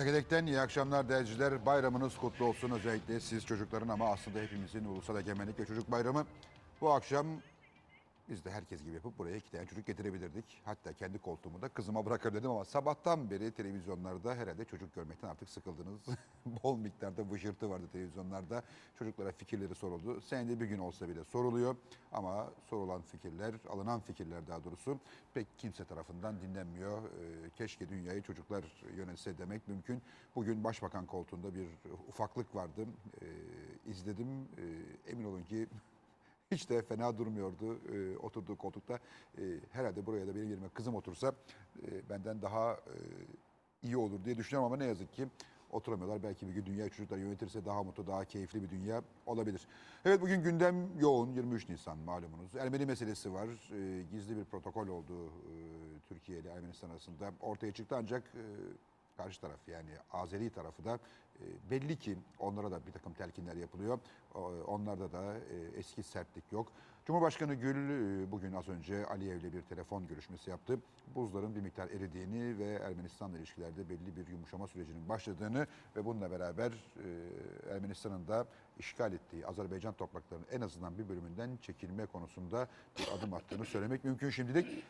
Tekedek'ten iyi akşamlar değerciler. Bayramınız kutlu olsun özellikle siz çocukların ama aslında hepimizin Ulusal Egemenlik ve Çocuk Bayramı. Bu akşam biz de herkes gibi yapıp buraya iki tane çocuk getirebilirdik. Hatta kendi koltuğumu da kızıma bırakabilirdim ama sabahtan beri televizyonlarda herhalde çocuk görmekten artık sıkıldınız. Bol miktarda vıcırtı vardı televizyonlarda. Çocuklara fikirleri soruldu. Senede bir gün olsa bile soruluyor. Ama sorulan fikirler, alınan fikirler daha doğrusu pek kimse tarafından dinlenmiyor. Ee, keşke dünyayı çocuklar yönetse demek mümkün. Bugün başbakan koltuğunda bir ufaklık vardı. Ee, izledim. Ee, emin olun ki hiç de fena durmuyordu e, oturduğu koltukta. E, herhalde buraya da benim yerime kızım otursa e, benden daha e, iyi olur diye düşünüyorum ama ne yazık ki oturamıyorlar. Belki bir gün dünya çocuklar yönetirse daha mutlu, daha keyifli bir dünya olabilir. Evet bugün gündem yoğun. 23 Nisan malumunuz. Ermeni meselesi var. E, gizli bir protokol oldu e, Türkiye ile Ermenistan arasında. Ortaya çıktı ancak e, karşı taraf yani Azeri tarafı da e, belli ki onlara da bir takım telkinler yapılıyor. Onlarda da e, eski sertlik yok. Cumhurbaşkanı Gül e, bugün az önce Aliyev'le bir telefon görüşmesi yaptı. Buzların bir miktar eridiğini ve Ermenistan'la ilişkilerde belli bir yumuşama sürecinin başladığını ve bununla beraber Ermenistan'ın da işgal ettiği Azerbaycan topraklarının en azından bir bölümünden çekilme konusunda bir adım attığını söylemek mümkün şimdilik.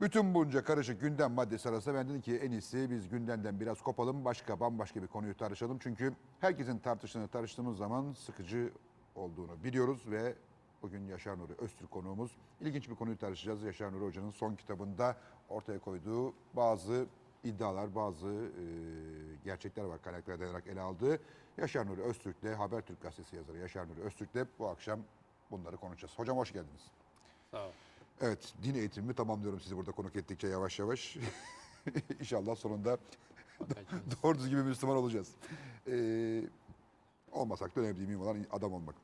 Bütün bunca karışık gündem maddesi arasında ben dedim ki en iyisi biz gündemden biraz kopalım. Başka bambaşka bir konuyu tartışalım. Çünkü herkesin tartıştığını tartıştığımız zaman sıkıcı olduğunu biliyoruz ve bugün Yaşar Nuri Öztürk konuğumuz. İlginç bir konuyu tartışacağız. Yaşar Nuri Hoca'nın son kitabında ortaya koyduğu bazı iddialar, bazı e, gerçekler var kaynaklara dayanarak ele aldığı. Yaşar Nuri Öztürk'le Habertürk Gazetesi yazarı Yaşar Nuri Öztürk'le bu akşam bunları konuşacağız. Hocam hoş geldiniz. Sağ ol. Evet, din eğitimimi tamamlıyorum sizi burada konuk ettikçe yavaş yavaş. İnşallah sonunda doğru düzgün bir Müslüman olacağız. Ee, olmasak da önemli miyim olan adam olmak.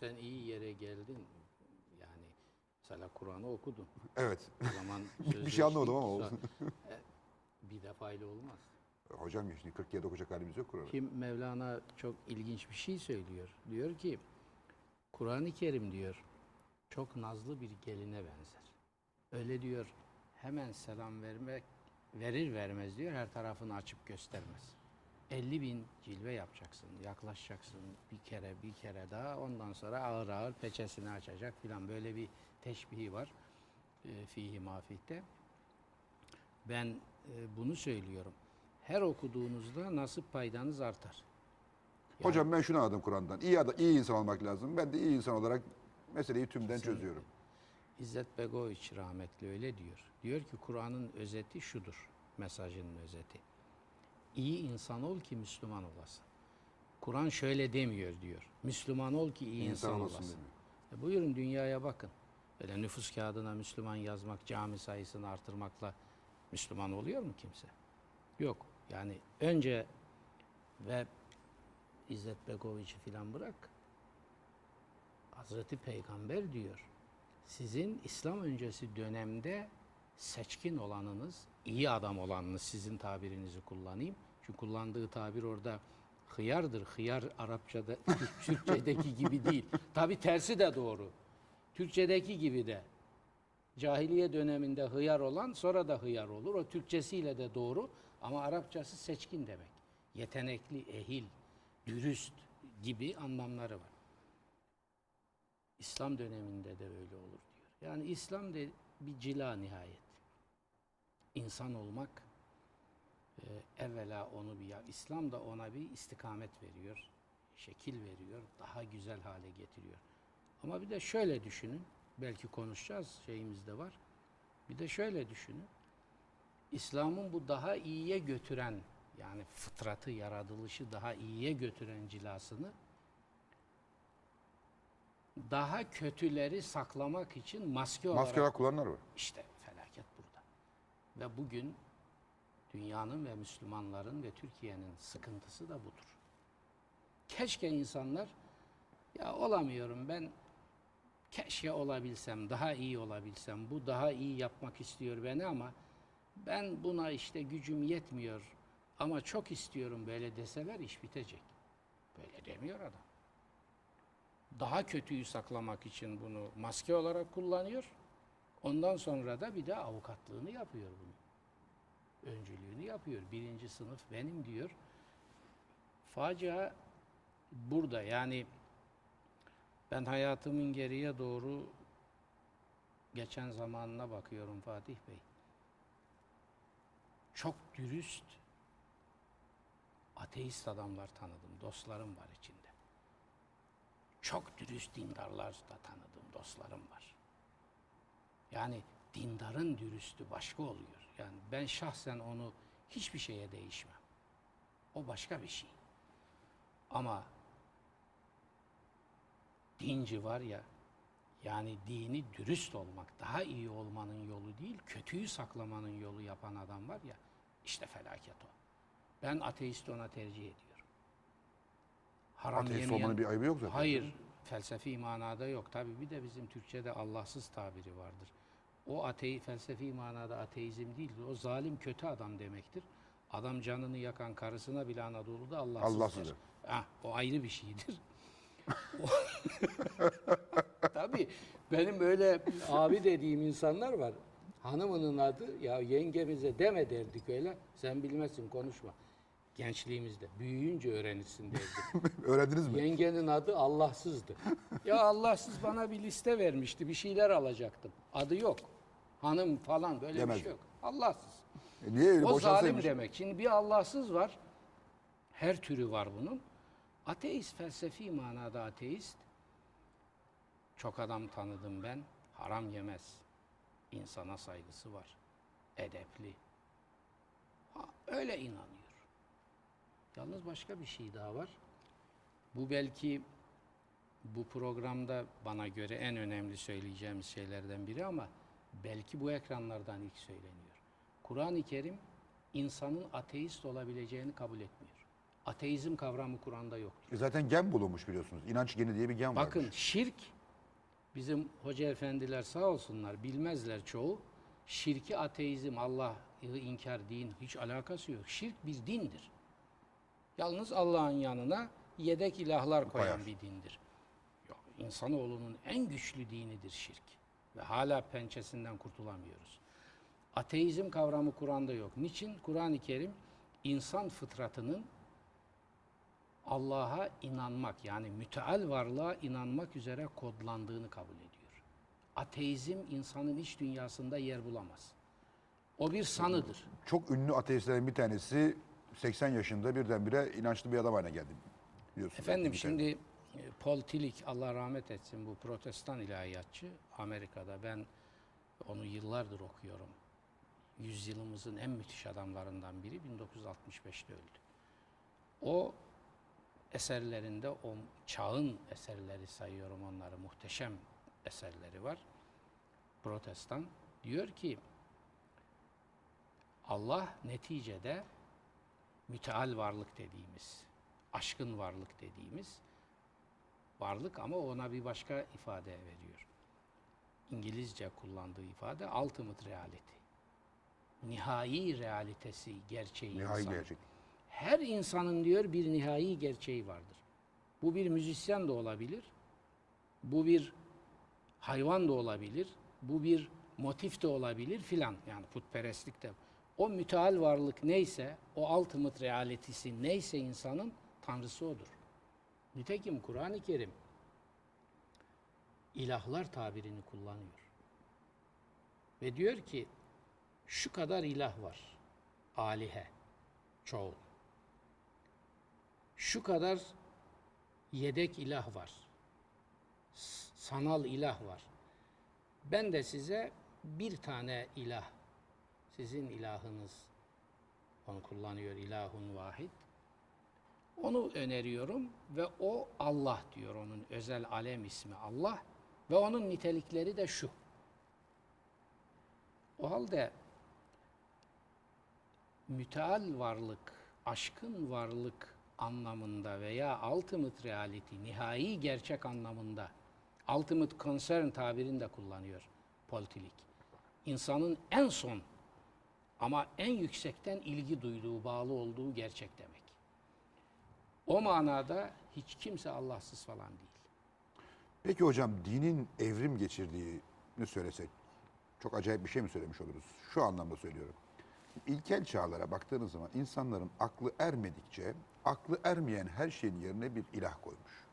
Sen iyi yere geldin. Yani mesela Kur'an'ı okudun. Evet, O zaman bir şey anlamadım ama olsun. E, bir defa ile olmaz. Hocam şimdi 47 okuyacak halimiz yok Kur'an'ı. Kim Mevlana çok ilginç bir şey söylüyor. Diyor ki Kur'an-ı Kerim diyor çok nazlı bir geline benzer. Öyle diyor hemen selam vermek verir vermez diyor her tarafını açıp göstermez. 50 bin cilve yapacaksın, yaklaşacaksın bir kere bir kere daha ondan sonra ağır ağır peçesini açacak filan böyle bir teşbihi var e, fihi mafihte. Ben e, bunu söylüyorum. Her okuduğunuzda nasip paydanız artar. Hocam ben şunu anladım Kur'an'dan. İyi, adam, iyi insan olmak lazım. Ben de iyi insan olarak meseleyi tümden çözüyorum. İzzet Begoviç rahmetli öyle diyor. Diyor ki Kur'an'ın özeti şudur. Mesajının özeti. İyi insan ol ki Müslüman olasın. Kur'an şöyle demiyor diyor. Müslüman ol ki iyi insan, insan olasın olasın. E buyurun dünyaya bakın. Böyle nüfus kağıdına Müslüman yazmak, cami sayısını artırmakla Müslüman oluyor mu kimse? Yok. Yani önce ve İzzet Begoviç'i filan bırak. Hazreti Peygamber diyor. Sizin İslam öncesi dönemde seçkin olanınız, iyi adam olanınız sizin tabirinizi kullanayım. Çünkü kullandığı tabir orada hıyardır. Hıyar Arapçada, Türkçedeki gibi değil. Tabi tersi de doğru. Türkçedeki gibi de. Cahiliye döneminde hıyar olan sonra da hıyar olur. O Türkçesiyle de doğru ama Arapçası seçkin demek. Yetenekli, ehil, dürüst gibi anlamları var. İslam döneminde de öyle olur diyor. Yani İslam de bir cila nihayet. İnsan olmak e, evvela onu bir ya- İslam da ona bir istikamet veriyor, şekil veriyor, daha güzel hale getiriyor. Ama bir de şöyle düşünün, belki konuşacağız şeyimiz de var. Bir de şöyle düşünün. İslam'ın bu daha iyiye götüren yani fıtratı, yaratılışı daha iyiye götüren cilasını daha kötüleri saklamak için maske olarak Maske olarak kullananlar var. işte felaket burada. Ve bugün dünyanın ve Müslümanların ve Türkiye'nin sıkıntısı da budur. Keşke insanlar ya olamıyorum ben keşke olabilsem, daha iyi olabilsem, bu daha iyi yapmak istiyor beni ama ben buna işte gücüm yetmiyor ama çok istiyorum böyle deseler iş bitecek. Böyle demiyor adam. Daha kötüyü saklamak için bunu maske olarak kullanıyor. Ondan sonra da bir de avukatlığını yapıyor bunu. öncülüğünü yapıyor. Birinci sınıf benim diyor. Facia burada yani ben hayatımın geriye doğru geçen zamanına bakıyorum Fatih Bey. Çok dürüst ateist adamlar tanıdım, dostlarım var içinde. Çok dürüst dindarlar da tanıdım, dostlarım var. Yani dindarın dürüstü başka oluyor. Yani ben şahsen onu hiçbir şeye değişmem. O başka bir şey. Ama dinci var ya, yani dini dürüst olmak, daha iyi olmanın yolu değil, kötüyü saklamanın yolu yapan adam var ya, işte felaket o. Ben ateist ona tercih ediyorum. Haram Ateist yemeyen- olmanın bir ayıbı yok zaten. Hayır, felsefi manada yok. Tabii bir de bizim Türkçe'de Allahsız tabiri vardır. O atei, felsefi manada ateizm değildir. O zalim kötü adam demektir. Adam canını yakan karısına bile Anadolu'da Allahsız, Allahsız der. der. Ha, o ayrı bir şeydir. Tabii benim öyle abi dediğim insanlar var. Hanımının adı ya yengemize deme derdik öyle. Sen bilmezsin konuşma. Gençliğimizde büyüyünce öğrenirsin derdik. Öğrendiniz mi? Yengenin adı Allahsızdı. ya Allahsız bana bir liste vermişti. Bir şeyler alacaktım. Adı yok. Hanım falan böyle bir Demez. şey yok. Allahsız. E niye öyle O zalim demek. Şimdi bir Allahsız var. Her türü var bunun. Ateist, felsefi manada ateist. Çok adam tanıdım ben. Haram yemez. İnsana saygısı var. Edepli. Ha, öyle inanıyor. Yalnız başka bir şey daha var. Bu belki bu programda bana göre en önemli söyleyeceğimiz şeylerden biri ama belki bu ekranlardan ilk söyleniyor. Kur'an-ı Kerim insanın ateist olabileceğini kabul etmiyor. Ateizm kavramı Kur'an'da yoktur. E zaten gen bulunmuş biliyorsunuz. İnanç geni diye bir gen Bakın varmış. şirk bizim hoca efendiler sağ olsunlar bilmezler çoğu. Şirki ateizm, Allah'ı inkar din hiç alakası yok. Şirk bir dindir. Yalnız Allah'ın yanına yedek ilahlar koyan Koyar. bir dindir. Yok, insanoğlunun en güçlü dinidir şirk. Ve hala pençesinden kurtulamıyoruz. Ateizm kavramı Kur'an'da yok. Niçin? Kur'an-ı Kerim insan fıtratının Allah'a inanmak yani müteal varlığa inanmak üzere kodlandığını kabul ediyor. Ateizm insanın iç dünyasında yer bulamaz. O bir sanıdır. Çok ünlü ateistlerin bir tanesi 80 yaşında birdenbire inançlı bir adam haline geldi. Biliyorsunuz. Efendim Bir şimdi e, Paul Tillich Allah rahmet etsin bu protestan ilahiyatçı Amerika'da ben onu yıllardır okuyorum. Yüzyılımızın en müthiş adamlarından biri 1965'te öldü. O eserlerinde o çağın eserleri sayıyorum onları muhteşem eserleri var. Protestan diyor ki Allah neticede müteal varlık dediğimiz, aşkın varlık dediğimiz varlık ama ona bir başka ifade veriyor. İngilizce kullandığı ifade ultimate reality. Nihai realitesi, gerçeği Nihai insan. gerçek. Her insanın diyor bir nihai gerçeği vardır. Bu bir müzisyen de olabilir. Bu bir hayvan da olabilir. Bu bir motif de olabilir filan. Yani putperestlik de. O müteal varlık neyse, o ultimate realitesi neyse insanın tanrısı odur. Nitekim Kur'an-ı Kerim ilahlar tabirini kullanıyor. Ve diyor ki şu kadar ilah var. Alihe, çoğul. Şu kadar yedek ilah var. Sanal ilah var. Ben de size bir tane ilah, sizin ilahınız, onu kullanıyor ilahun vahid. Onu öneriyorum ve o Allah diyor onun özel alem ismi Allah ve onun nitelikleri de şu. O halde müteal varlık, aşkın varlık anlamında veya ultimate reality, nihai gerçek anlamında ultimate concern tabirini de kullanıyor Paul Tillich. İnsanın en son ama en yüksekten ilgi duyduğu, bağlı olduğu gerçek demek. O manada hiç kimse Allahsız falan değil. Peki hocam dinin evrim geçirdiğini söylesek çok acayip bir şey mi söylemiş oluruz? Şu anlamda söylüyorum. ilkel çağlara baktığınız zaman insanların aklı ermedikçe aklı ermeyen her şeyin yerine bir ilah koymuş.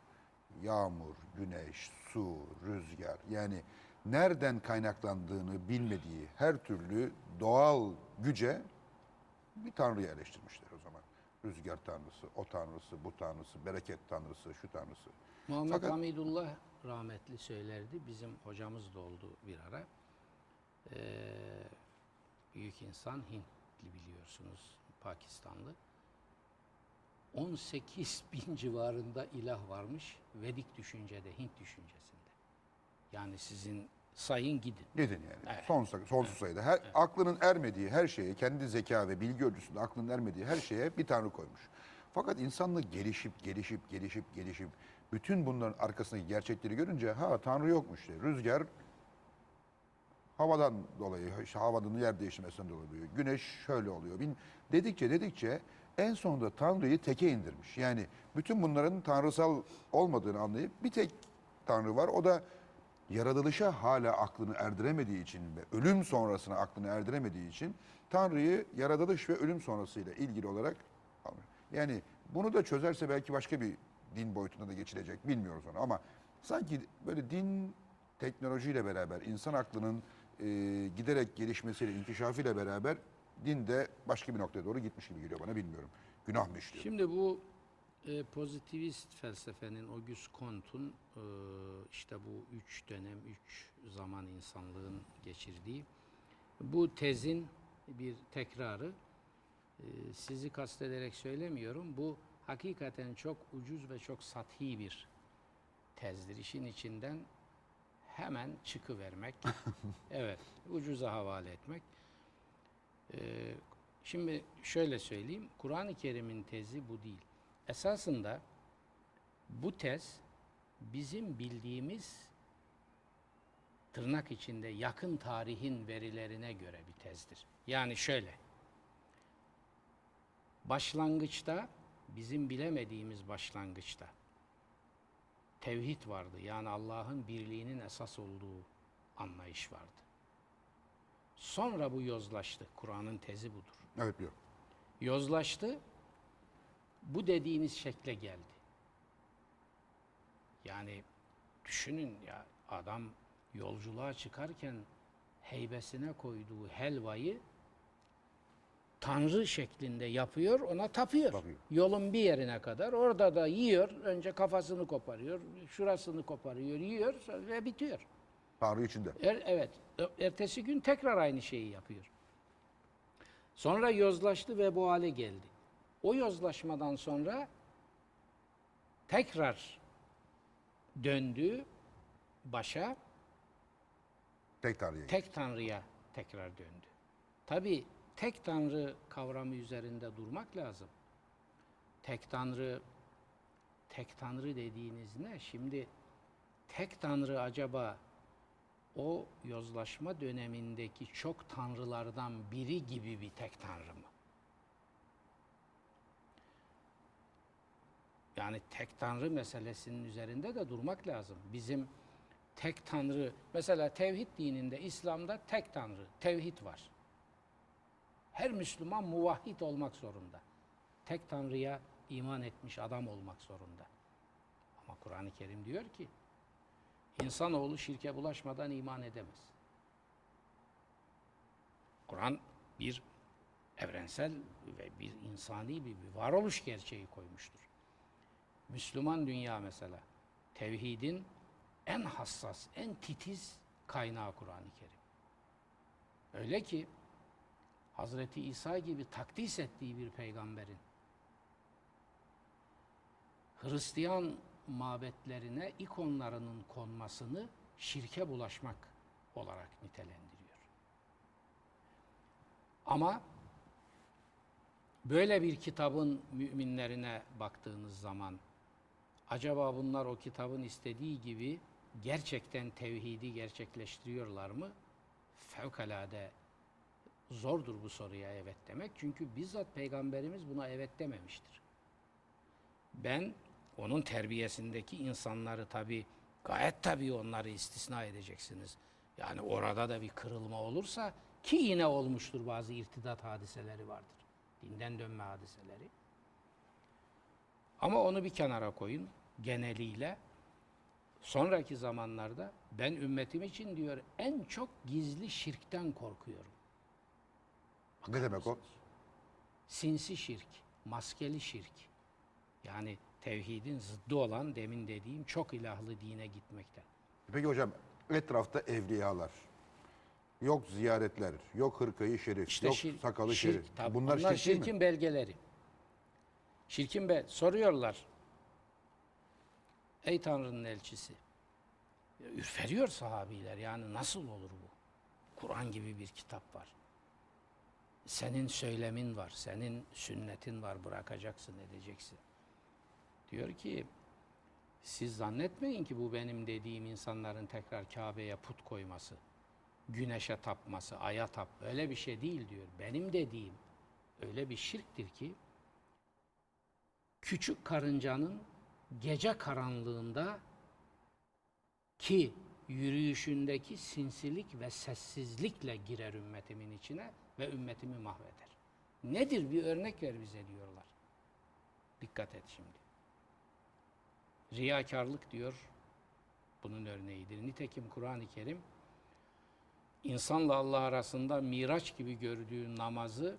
Yağmur, güneş, su, rüzgar yani nereden kaynaklandığını bilmediği her türlü doğal güce bir tanrı yerleştirmişler o zaman. Rüzgar tanrısı, o tanrısı, bu tanrısı, bereket tanrısı, şu tanrısı. Muhammed Fakat- Hamidullah rahmetli söylerdi. Bizim hocamız da oldu bir ara. Ee, büyük insan Hintli biliyorsunuz. Pakistanlı. 18 bin civarında ilah varmış Vedik düşüncede, Hint düşüncesinde. Yani sizin sayın gidin. Gidin yani. Evet. Sonsuz, sonsuz sayıda. Her, Aklının ermediği her şeye, kendi zeka ve bilgi ölçüsünde aklının ermediği her şeye bir tanrı koymuş. Fakat insanlık gelişip, gelişip, gelişip, gelişip bütün bunların arkasındaki gerçekleri görünce ha tanrı yokmuş işte. Rüzgar havadan dolayı, işte havanın yer değişmesinden dolayı oluyor. Güneş şöyle oluyor. Bin, dedikçe dedikçe en sonunda Tanrı'yı teke indirmiş. Yani bütün bunların tanrısal olmadığını anlayıp bir tek Tanrı var. O da yaratılışa hala aklını erdiremediği için ve ölüm sonrasına aklını erdiremediği için Tanrı'yı yaratılış ve ölüm sonrasıyla ilgili olarak almış. Yani bunu da çözerse belki başka bir din boyutuna da geçilecek. Bilmiyoruz onu ama sanki böyle din teknolojiyle beraber insan aklının e, giderek gelişmesiyle, inkişafıyla beraber din de başka bir noktaya doğru gitmiş gibi geliyor bana bilmiyorum. Günah mı işliyor? Şimdi bu e, pozitivist felsefenin Auguste Comte'un e, işte bu üç dönem, üç zaman insanlığın geçirdiği bu tezin bir tekrarı e, sizi kastederek söylemiyorum. Bu hakikaten çok ucuz ve çok sathi bir tezdir. İşin içinden hemen çıkıvermek, evet ucuza havale etmek. Ee, şimdi şöyle söyleyeyim, Kur'an-ı Kerim'in tezi bu değil. Esasında bu tez bizim bildiğimiz tırnak içinde yakın tarihin verilerine göre bir tezdir. Yani şöyle, başlangıçta, bizim bilemediğimiz başlangıçta tevhid vardı. Yani Allah'ın birliğinin esas olduğu anlayış vardı. Sonra bu yozlaştı. Kur'an'ın tezi budur. Evet biliyorum. Yozlaştı. Bu dediğiniz şekle geldi. Yani düşünün ya adam yolculuğa çıkarken heybesine koyduğu helvayı Tanrı şeklinde yapıyor, ona tapıyor. Tapıyor. Yolun bir yerine kadar. Orada da yiyor. Önce kafasını koparıyor, şurasını koparıyor, yiyor ve bitiyor. Tanrı içinde. Er, evet. Ertesi gün tekrar aynı şeyi yapıyor. Sonra yozlaştı ve bu hale geldi. O yozlaşmadan sonra tekrar döndü başa Tek Tanrı'ya. tek tanrıya tekrar döndü. Tabi tek tanrı kavramı üzerinde durmak lazım. Tek tanrı tek tanrı dediğiniz ne? Şimdi tek tanrı acaba o yozlaşma dönemindeki çok tanrılardan biri gibi bir tek tanrı mı? Yani tek tanrı meselesinin üzerinde de durmak lazım. Bizim tek tanrı, mesela tevhid dininde, İslam'da tek tanrı, tevhid var. Her Müslüman muvahhid olmak zorunda. Tek tanrıya iman etmiş adam olmak zorunda. Ama Kur'an-ı Kerim diyor ki, insanoğlu şirke bulaşmadan iman edemez. Kur'an bir evrensel ve bir insani bir, varoluş gerçeği koymuştur. Müslüman dünya mesela tevhidin en hassas, en titiz kaynağı Kur'an-ı Kerim. Öyle ki Hazreti İsa gibi takdis ettiği bir peygamberin Hristiyan mabetlerine ikonlarının konmasını şirke bulaşmak olarak nitelendiriyor. Ama böyle bir kitabın müminlerine baktığınız zaman acaba bunlar o kitabın istediği gibi gerçekten tevhidi gerçekleştiriyorlar mı? Fevkalade zordur bu soruya evet demek. Çünkü bizzat peygamberimiz buna evet dememiştir. Ben onun terbiyesindeki insanları tabi gayet tabi onları istisna edeceksiniz. Yani orada da bir kırılma olursa Ki yine olmuştur bazı irtidat hadiseleri vardır. Dinden dönme hadiseleri. Ama onu bir kenara koyun geneliyle. Sonraki zamanlarda ben ümmetim için diyor en çok gizli şirkten korkuyorum. Ne demek o? Sinsi şirk, maskeli şirk. Yani tevhidin zıddı olan demin dediğim çok ilahlı dine gitmekten. Peki hocam etrafta evliyalar. Yok ziyaretler, yok hırkayı şerif, İşte yok şirk- sakalı şirk, şerif. tabii Bunlar, bunlar şirk değil mi? şirkin belgeleri. Şirkin be soruyorlar. Ey Tanrı'nın elçisi. Ürferiyor sahabiler. Yani nasıl olur bu? Kur'an gibi bir kitap var. Senin söylemin var, senin sünnetin var, bırakacaksın, edeceksin. Diyor ki, siz zannetmeyin ki bu benim dediğim insanların tekrar Kabe'ye put koyması, güneşe tapması, aya tap, öyle bir şey değil diyor. Benim dediğim öyle bir şirktir ki, küçük karıncanın gece karanlığında ki yürüyüşündeki sinsilik ve sessizlikle girer ümmetimin içine ve ümmetimi mahveder. Nedir bir örnek ver bize diyorlar. Dikkat et şimdi. Riyakarlık diyor bunun örneğidir. Nitekim Kur'an-ı Kerim insanla Allah arasında miraç gibi gördüğü namazı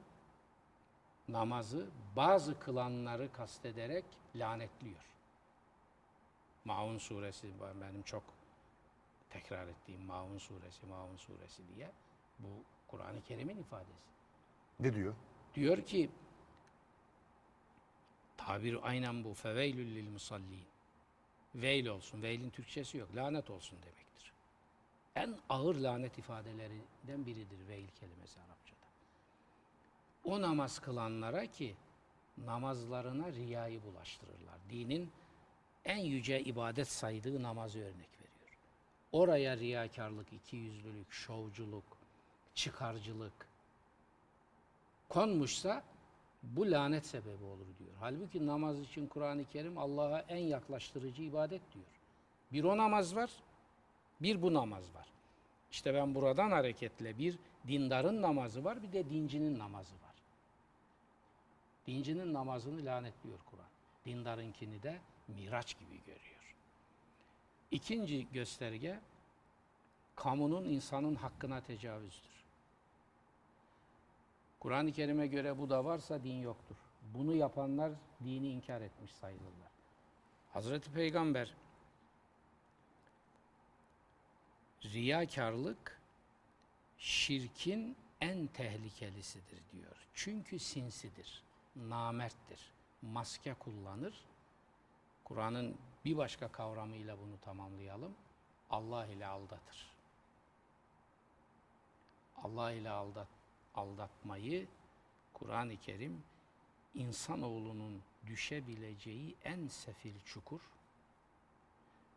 namazı bazı kılanları kastederek lanetliyor. Maun suresi benim çok tekrar ettiğim Maun suresi, Maun suresi diye bu Kur'an-ı Kerim'in ifadesi. Ne diyor? Diyor ki tabir aynen bu feveylül lil musallin. Veil olsun. Veilin Türkçesi yok. Lanet olsun demektir. En ağır lanet ifadelerinden biridir veil kelimesi Arapçada. O namaz kılanlara ki namazlarına riyayı bulaştırırlar. Dinin en yüce ibadet saydığı namazı örnek veriyor. Oraya riyakarlık, ikiyüzlülük, şovculuk, çıkarcılık konmuşsa bu lanet sebebi olur diyor. Halbuki namaz için Kur'an-ı Kerim Allah'a en yaklaştırıcı ibadet diyor. Bir o namaz var, bir bu namaz var. İşte ben buradan hareketle bir dindarın namazı var, bir de dincinin namazı var. Dincinin namazını lanetliyor Kur'an. Dindarınkini de miraç gibi görüyor. İkinci gösterge, kamunun insanın hakkına tecavüzdür. Kur'an-ı Kerim'e göre bu da varsa din yoktur. Bunu yapanlar dini inkar etmiş sayılırlar. Hazreti Peygamber riyakarlık şirkin en tehlikelisidir diyor. Çünkü sinsidir, namerttir, maske kullanır. Kur'an'ın bir başka kavramıyla bunu tamamlayalım. Allah ile aldatır. Allah ile aldat, aldatmayı Kur'an-ı Kerim insanoğlunun düşebileceği en sefil çukur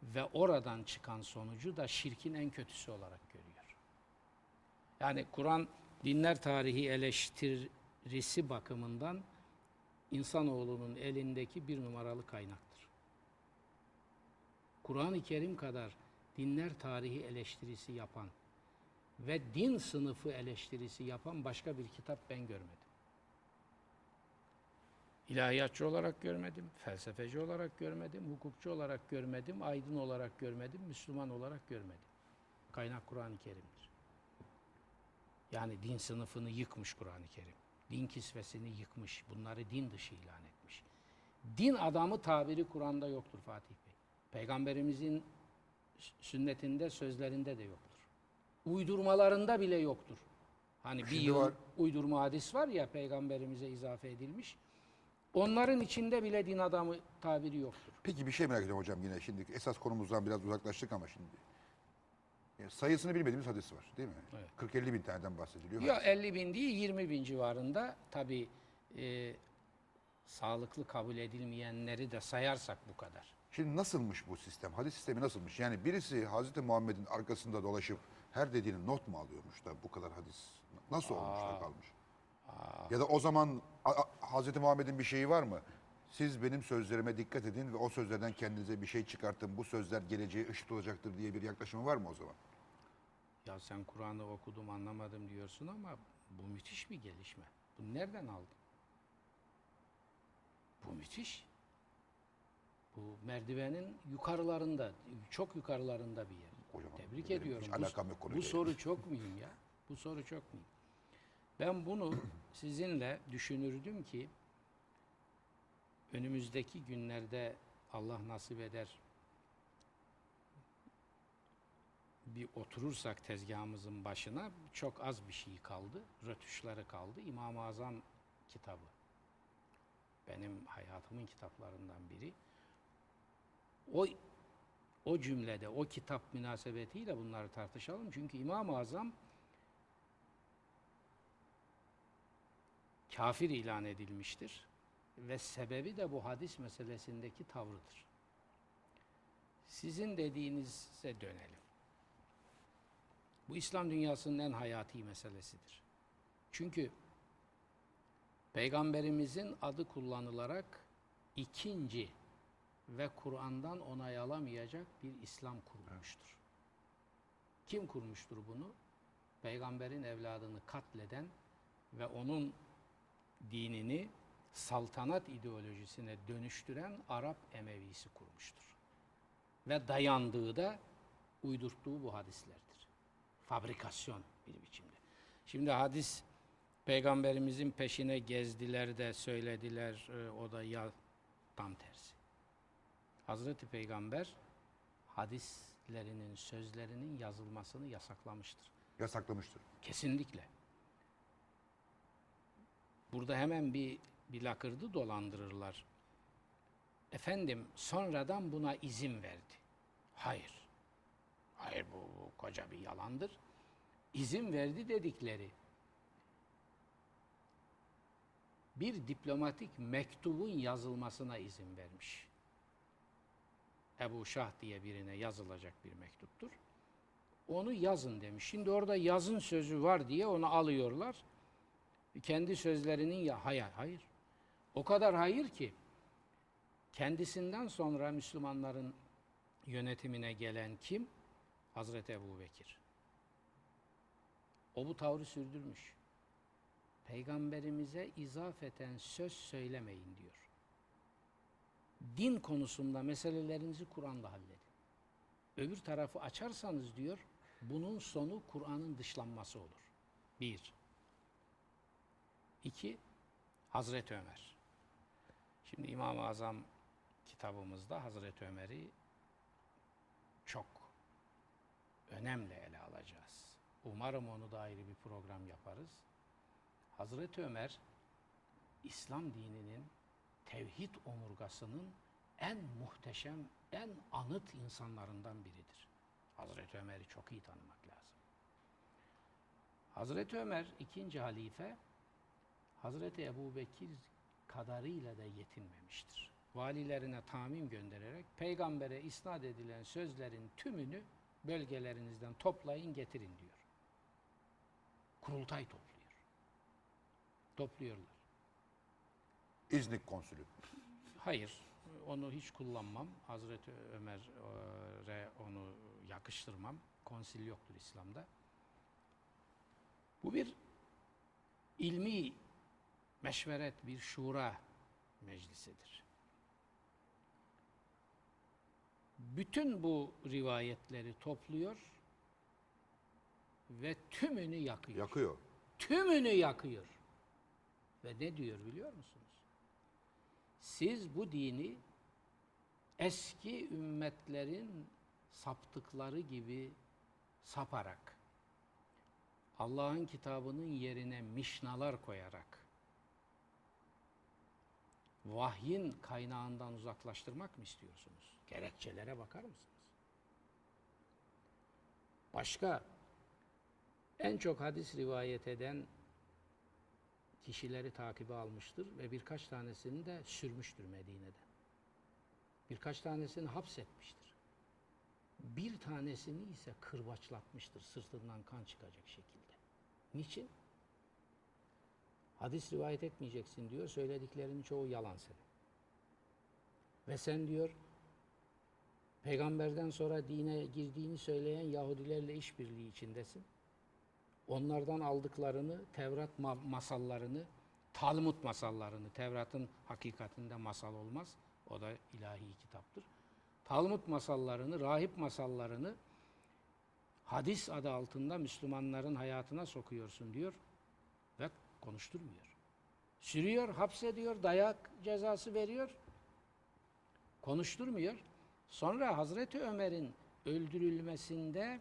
ve oradan çıkan sonucu da şirkin en kötüsü olarak görüyor. Yani Kur'an dinler tarihi eleştirisi bakımından insanoğlunun elindeki bir numaralı kaynaktır. Kur'an-ı Kerim kadar dinler tarihi eleştirisi yapan ve din sınıfı eleştirisi yapan başka bir kitap ben görmedim. İlahiyatçı olarak görmedim, felsefeci olarak görmedim, hukukçu olarak görmedim, aydın olarak görmedim, Müslüman olarak görmedim. Kaynak Kur'an-ı Kerim'dir. Yani din sınıfını yıkmış Kur'an-ı Kerim. Din kisvesini yıkmış. Bunları din dışı ilan etmiş. Din adamı tabiri Kur'an'da yoktur Fatih. Peygamberimizin sünnetinde, sözlerinde de yoktur. Uydurmalarında bile yoktur. Hani bir Şimdi yıl var. uydurma hadis var ya peygamberimize izafe edilmiş. Onların içinde bile din adamı tabiri yoktur. Peki bir şey merak ediyorum hocam yine. Şimdi esas konumuzdan biraz uzaklaştık ama şimdi. Yani sayısını bilmediğimiz hadis var değil mi? Evet. 40-50 bin taneden bahsediliyor. Ya 50 bin değil 20 bin civarında tabi sağlıklı kabul edilmeyenleri de sayarsak bu kadar. Şimdi nasılmış bu sistem? Hadis sistemi nasılmış? Yani birisi Hazreti Muhammed'in arkasında dolaşıp her dediğini not mu alıyormuş da bu kadar hadis nasıl olmuş da kalmış? Ya da o zaman Hazreti Muhammed'in bir şeyi var mı? Siz benim sözlerime dikkat edin ve o sözlerden kendinize bir şey çıkartın. Bu sözler geleceğe ışık olacaktır diye bir yaklaşımı var mı o zaman? Ya sen Kur'an'ı okudum anlamadım diyorsun ama bu müthiş bir gelişme. Bu nereden aldın? Bu müthiş. Bu merdivenin yukarılarında, çok yukarılarında bir yer. Kocaman. Tebrik Benim ediyorum. hiç Bu- alakam yok bu, konuyla. soru çok mühim ya. Bu soru çok mühim. Ben bunu sizinle düşünürdüm ki önümüzdeki günlerde Allah nasip eder bir oturursak tezgahımızın başına çok az bir şey kaldı. Rötuşları kaldı. İmam-ı Azam kitabı. Benim hayatımın kitaplarından biri. O o cümlede, o kitap münasebetiyle bunları tartışalım. Çünkü İmam-ı Azam kafir ilan edilmiştir. Ve sebebi de bu hadis meselesindeki tavrıdır. Sizin dediğinize dönelim. Bu İslam dünyasının en hayati meselesidir. Çünkü Peygamberimizin adı kullanılarak ikinci ve Kur'an'dan onay alamayacak bir İslam kurulmuştur. Kim kurmuştur bunu? Peygamberin evladını katleden ve onun dinini saltanat ideolojisine dönüştüren Arap Emevisi kurmuştur. Ve dayandığı da uydurttuğu bu hadislerdir. Fabrikasyon bir biçimde. Şimdi hadis peygamberimizin peşine gezdiler de söylediler e, o da ya tam tersi. Hazreti Peygamber hadislerinin, sözlerinin yazılmasını yasaklamıştır. Yasaklamıştır. Kesinlikle. Burada hemen bir, bir lakırdı dolandırırlar. Efendim sonradan buna izin verdi. Hayır. Hayır bu, bu koca bir yalandır. İzin verdi dedikleri bir diplomatik mektubun yazılmasına izin vermiş. Ebu Şah diye birine yazılacak bir mektuptur. Onu yazın demiş. Şimdi orada yazın sözü var diye onu alıyorlar. Kendi sözlerinin ya hayır hayır. O kadar hayır ki kendisinden sonra Müslümanların yönetimine gelen kim? Hazreti Ebu Bekir. O bu tavrı sürdürmüş. Peygamberimize izafeten söz söylemeyin diyor. Din konusunda meselelerinizi Kur'an'la halledin. Öbür tarafı açarsanız diyor, bunun sonu Kur'an'ın dışlanması olur. Bir. İki, Hazreti Ömer. Şimdi İmam-ı Azam kitabımızda Hazreti Ömer'i çok önemli ele alacağız. Umarım onu da ayrı bir program yaparız. Hazreti Ömer, İslam dininin tevhid omurgasının en muhteşem, en anıt insanlarından biridir. Hazreti Ömer'i çok iyi tanımak lazım. Hazreti Ömer ikinci halife Hazreti Ebu Bekir kadarıyla da yetinmemiştir. Valilerine tamim göndererek peygambere isnat edilen sözlerin tümünü bölgelerinizden toplayın getirin diyor. Kurultay topluyor. Topluyorlar. İznik konsülü. Hayır, onu hiç kullanmam. Hazreti Ömer'e onu yakıştırmam. Konsil yoktur İslam'da. Bu bir ilmi meşveret, bir şura meclisidir. Bütün bu rivayetleri topluyor ve tümünü yakıyor. Yakıyor. Tümünü yakıyor. Ve ne diyor biliyor musunuz? Siz bu dini eski ümmetlerin saptıkları gibi saparak, Allah'ın kitabının yerine mişnalar koyarak, vahyin kaynağından uzaklaştırmak mı istiyorsunuz? Gerekçelere bakar mısınız? Başka, en çok hadis rivayet eden kişileri takibe almıştır ve birkaç tanesini de sürmüştür Medine'de. Birkaç tanesini hapsetmiştir. Bir tanesini ise kırbaçlatmıştır sırtından kan çıkacak şekilde. Niçin? Hadis rivayet etmeyeceksin diyor. Söylediklerinin çoğu yalan senin. Ve sen diyor Peygamberden sonra dine girdiğini söyleyen Yahudilerle işbirliği içindesin. Onlardan aldıklarını, Tevrat ma- masallarını, Talmud masallarını, Tevrat'ın hakikatinde masal olmaz. O da ilahi kitaptır. Talmud masallarını, rahip masallarını hadis adı altında Müslümanların hayatına sokuyorsun diyor ve konuşturmuyor. Sürüyor, hapsediyor, dayak cezası veriyor. Konuşturmuyor. Sonra Hazreti Ömer'in öldürülmesinde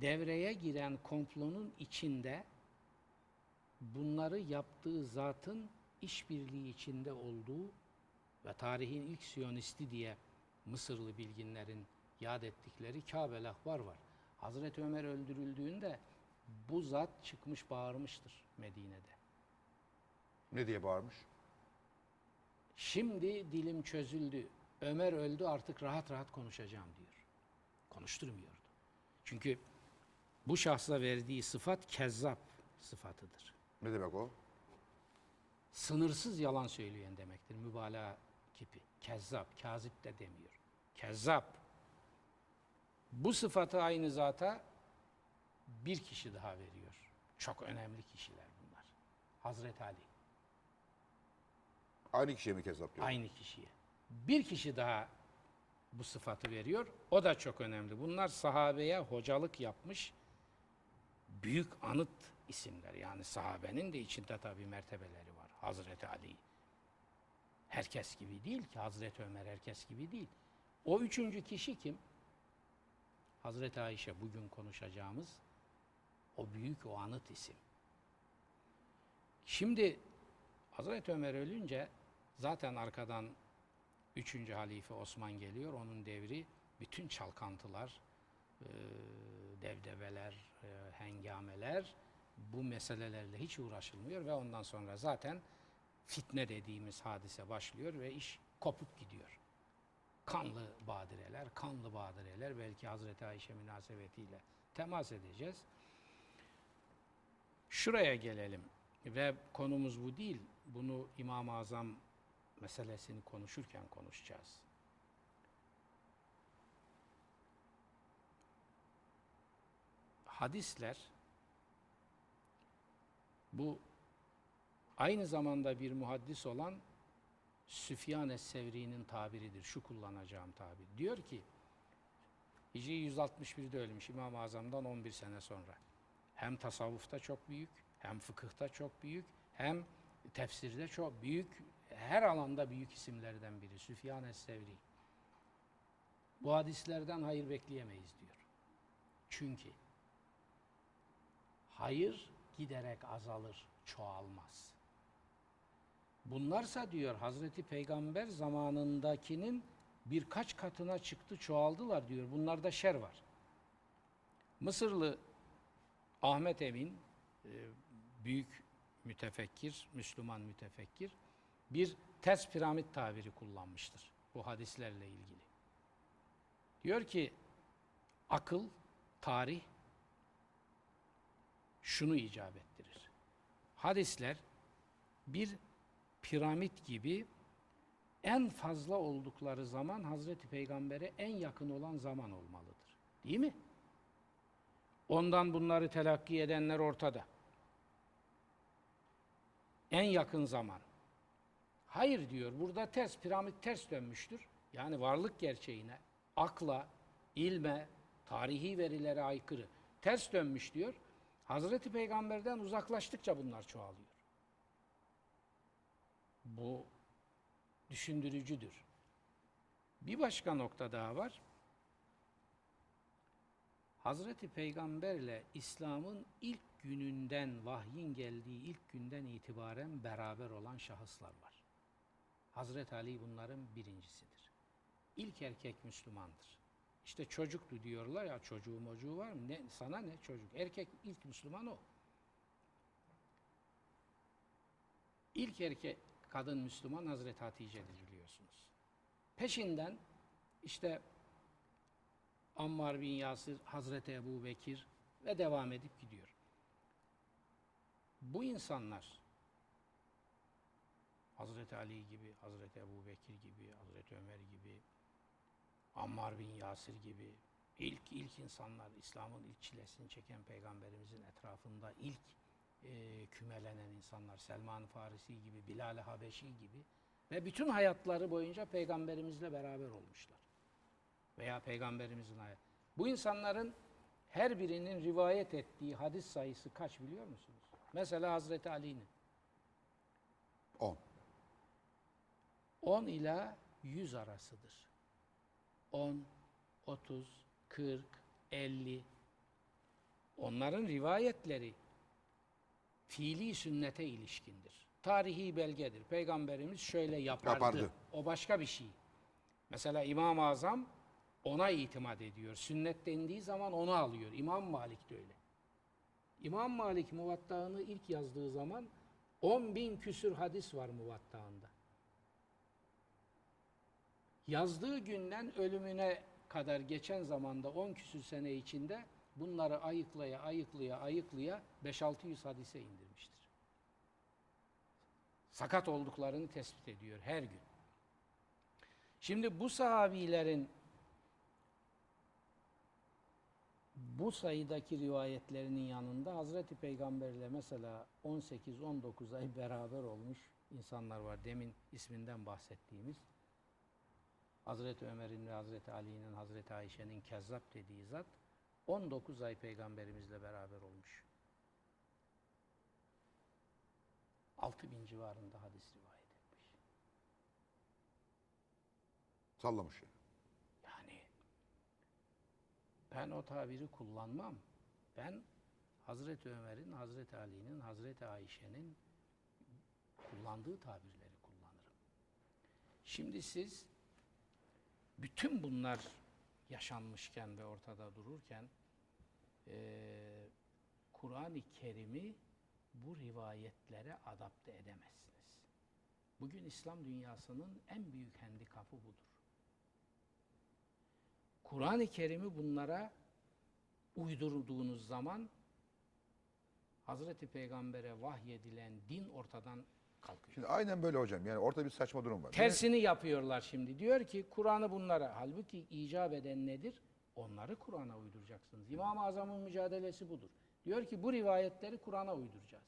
devreye giren komplonun içinde bunları yaptığı zatın işbirliği içinde olduğu ve tarihin ilk Siyonisti diye Mısırlı bilginlerin yad ettikleri Kâbel Ahbar var. Hazreti Ömer öldürüldüğünde bu zat çıkmış bağırmıştır Medine'de. Ne diye bağırmış? Şimdi dilim çözüldü. Ömer öldü artık rahat rahat konuşacağım diyor. Konuşturmuyordu. Çünkü bu şahsa verdiği sıfat kezzap sıfatıdır. Ne demek o? Sınırsız yalan söyleyen demektir. Mübalağa kipi. Kezzap, kazip de demiyor. Kezzap. Bu sıfatı aynı zata bir kişi daha veriyor. Çok önemli kişiler bunlar. Hazreti Ali. Aynı kişiye mi kezzap diyor? Aynı kişiye. Bir kişi daha bu sıfatı veriyor. O da çok önemli. Bunlar sahabeye hocalık yapmış büyük anıt isimler. Yani sahabenin de içinde tabii mertebeleri var. Hazreti Ali. Herkes gibi değil ki. Hazreti Ömer herkes gibi değil. O üçüncü kişi kim? Hazreti Ayşe bugün konuşacağımız o büyük o anıt isim. Şimdi Hazreti Ömer ölünce zaten arkadan üçüncü halife Osman geliyor. Onun devri bütün çalkantılar, e, devdebeler, e, hengameler bu meselelerle hiç uğraşılmıyor ve ondan sonra zaten fitne dediğimiz hadise başlıyor ve iş kopup gidiyor. Kanlı badireler, kanlı badireler belki Hazreti Ayşe münasebetiyle temas edeceğiz. Şuraya gelelim ve konumuz bu değil. Bunu İmam-ı Azam meselesini konuşurken konuşacağız. Hadisler bu aynı zamanda bir muhaddis olan Süfyan es-Sevri'nin tabiridir. Şu kullanacağım tabir. Diyor ki Hicri 161'de ölmüş İmam-ı Azam'dan 11 sene sonra. Hem tasavvufta çok büyük, hem fıkıhta çok büyük, hem tefsirde çok büyük, her alanda büyük isimlerden biri. Süfyan es-Sevri. Bu hadislerden hayır bekleyemeyiz diyor. Çünkü hayır giderek azalır, çoğalmaz. Bunlarsa diyor Hazreti Peygamber zamanındakinin birkaç katına çıktı, çoğaldılar diyor. Bunlarda şer var. Mısırlı Ahmet Emin, e, büyük mütefekkir, Müslüman mütefekkir, bir ters piramit tabiri kullanmıştır bu hadislerle ilgili. Diyor ki, akıl, tarih şunu icap ettirir. Hadisler bir piramit gibi en fazla oldukları zaman Hazreti Peygamber'e en yakın olan zaman olmalıdır. Değil mi? Ondan bunları telakki edenler ortada. En yakın zaman. Hayır diyor, burada ters, piramit ters dönmüştür. Yani varlık gerçeğine, akla, ilme, tarihi verilere aykırı. Ters dönmüş diyor. Hazreti Peygamber'den uzaklaştıkça bunlar çoğalıyor. Bu düşündürücüdür. Bir başka nokta daha var. Hazreti Peygamberle İslam'ın ilk gününden vahyin geldiği ilk günden itibaren beraber olan şahıslar var. Hazreti Ali bunların birincisidir. İlk erkek Müslümandır. İşte çocuktu diyorlar ya çocuğu mocuğu var mı? Ne, sana ne çocuk? Erkek ilk Müslüman o. İlk erkek kadın Müslüman Hazreti Hatice'dir biliyorsunuz. Peşinden işte Ammar bin Yasir, Hazreti Ebu Bekir ve devam edip gidiyor. Bu insanlar Hazreti Ali gibi, Hazreti Ebu Bekir gibi, Hazreti Ömer gibi, Ammar bin Yasir gibi ilk ilk insanlar İslam'ın ilk çilesini çeken peygamberimizin etrafında ilk e, kümelenen insanlar Selman Farisi gibi, Bilal Habeşi gibi ve bütün hayatları boyunca peygamberimizle beraber olmuşlar. Veya peygamberimizin hayatı. Bu insanların her birinin rivayet ettiği hadis sayısı kaç biliyor musunuz? Mesela Hazreti Ali'nin 10. 10 ila 100 arasıdır. 10, 30, 40, 50. Onların rivayetleri fiili sünnete ilişkindir. Tarihi belgedir. Peygamberimiz şöyle yapardı. Yapardı. O başka bir şey. Mesela İmam-ı Azam ona itimat ediyor. Sünnet dendiği zaman onu alıyor. İmam Malik de öyle. İmam Malik Muvatta'ını ilk yazdığı zaman 10 bin küsür hadis var Muvatta'ında. Yazdığı günden ölümüne kadar geçen zamanda 10 küsür sene içinde bunları ayıklaya ayıklaya ayıklaya 5-600 hadise indirmiştir. Sakat olduklarını tespit ediyor her gün. Şimdi bu sahabilerin bu sayıdaki rivayetlerinin yanında Hazreti Peygamberle mesela 18-19 ay beraber olmuş insanlar var. Demin isminden bahsettiğimiz. Hazreti Ömer'in ve Hazreti Ali'nin, Hazreti Ayşe'nin kezzap dediği zat 19 ay peygamberimizle beraber olmuş. 6000 civarında hadis rivayet etmiş. Sallamış yani. Yani ben o tabiri kullanmam. Ben Hazreti Ömer'in, Hazreti Ali'nin, Hazreti Ayşe'nin kullandığı tabirleri kullanırım. Şimdi siz bütün bunlar yaşanmışken ve ortada dururken eee, Kur'an-ı Kerim'i bu rivayetlere adapte edemezsiniz. Bugün İslam dünyasının en büyük handikapı budur. Kur'an-ı Kerim'i bunlara uydurduğunuz zaman Hazreti Peygamber'e vahyedilen din ortadan kalkıyor. Şimdi aynen böyle hocam. Yani ortada bir saçma durum var. Tersini yapıyorlar şimdi. Diyor ki Kur'an'ı bunlara halbuki icap eden nedir? Onları Kur'an'a uyduracaksınız. İmam-ı Azam'ın mücadelesi budur. Diyor ki bu rivayetleri Kur'an'a uyduracağız.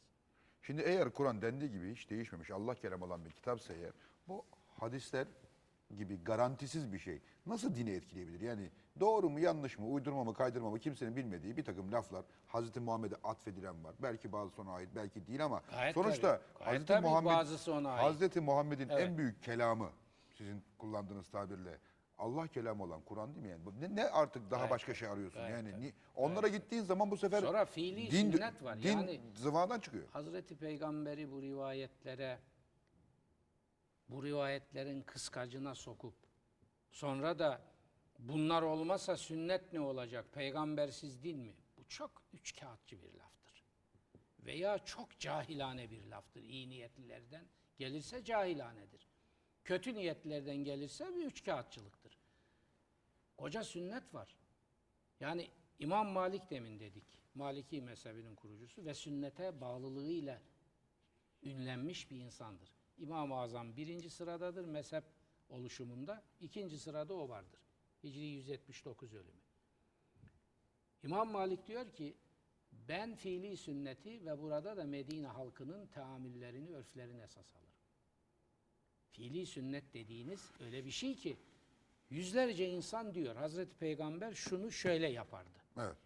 Şimdi eğer Kur'an dendiği gibi hiç değişmemiş Allah kelamı olan bir kitapsa eğer bu hadisler gibi garantisiz bir şey nasıl dini etkileyebilir? Yani doğru mu yanlış mı uydurma mı kaydırma mı kimsenin bilmediği bir takım laflar Hazreti Muhammed'e atfedilen var. Belki bazısı ona ait belki değil ama Gayet sonuçta tabii. Gayet Hazreti tabii Muhammed bazısı ona ait. Hazreti Muhammed'in Evet. en büyük kelamı sizin kullandığınız tabirle Allah kelamı olan Kur'an değil mi yani? Bu Ne, ne artık daha Gayet başka şey arıyorsun Gayet yani? ni- onlara gittiğin zaman bu sefer Sonra fiili din, sünnet var. din Yani- zıvadan çıkıyor. Hazreti Peygamber'i bu rivayetlere bu rivayetlerin kıskacına sokup sonra da bunlar olmasa sünnet ne olacak? Peygambersiz din mi? Bu çok üç kağıtçı bir laftır. Veya çok cahilane bir laftır. İyi niyetlilerden gelirse cahilanedir. Kötü niyetlerden gelirse bir üç kağıtçılıktır. Koca sünnet var. Yani İmam Malik demin dedik. Maliki mezhebinin kurucusu ve sünnete bağlılığıyla ünlenmiş bir insandır. İmam-ı Azam birinci sıradadır mezhep oluşumunda. ikinci sırada o vardır. Hicri 179 ölümü. İmam Malik diyor ki ben fiili sünneti ve burada da Medine halkının teamüllerini, örflerini esas alırım. Fiili sünnet dediğiniz öyle bir şey ki yüzlerce insan diyor Hazreti Peygamber şunu şöyle yapardı. Evet.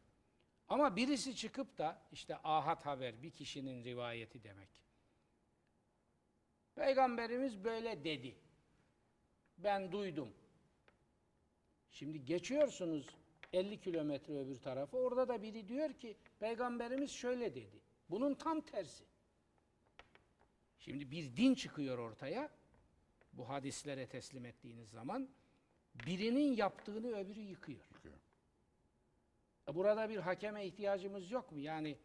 Ama birisi çıkıp da işte ahat haber bir kişinin rivayeti demek. Peygamberimiz böyle dedi. Ben duydum. Şimdi geçiyorsunuz 50 kilometre öbür tarafa. Orada da biri diyor ki peygamberimiz şöyle dedi. Bunun tam tersi. Şimdi bir din çıkıyor ortaya. Bu hadislere teslim ettiğiniz zaman birinin yaptığını öbürü yıkıyor. Yıkıyor. E Burada bir hakeme ihtiyacımız yok mu? Yani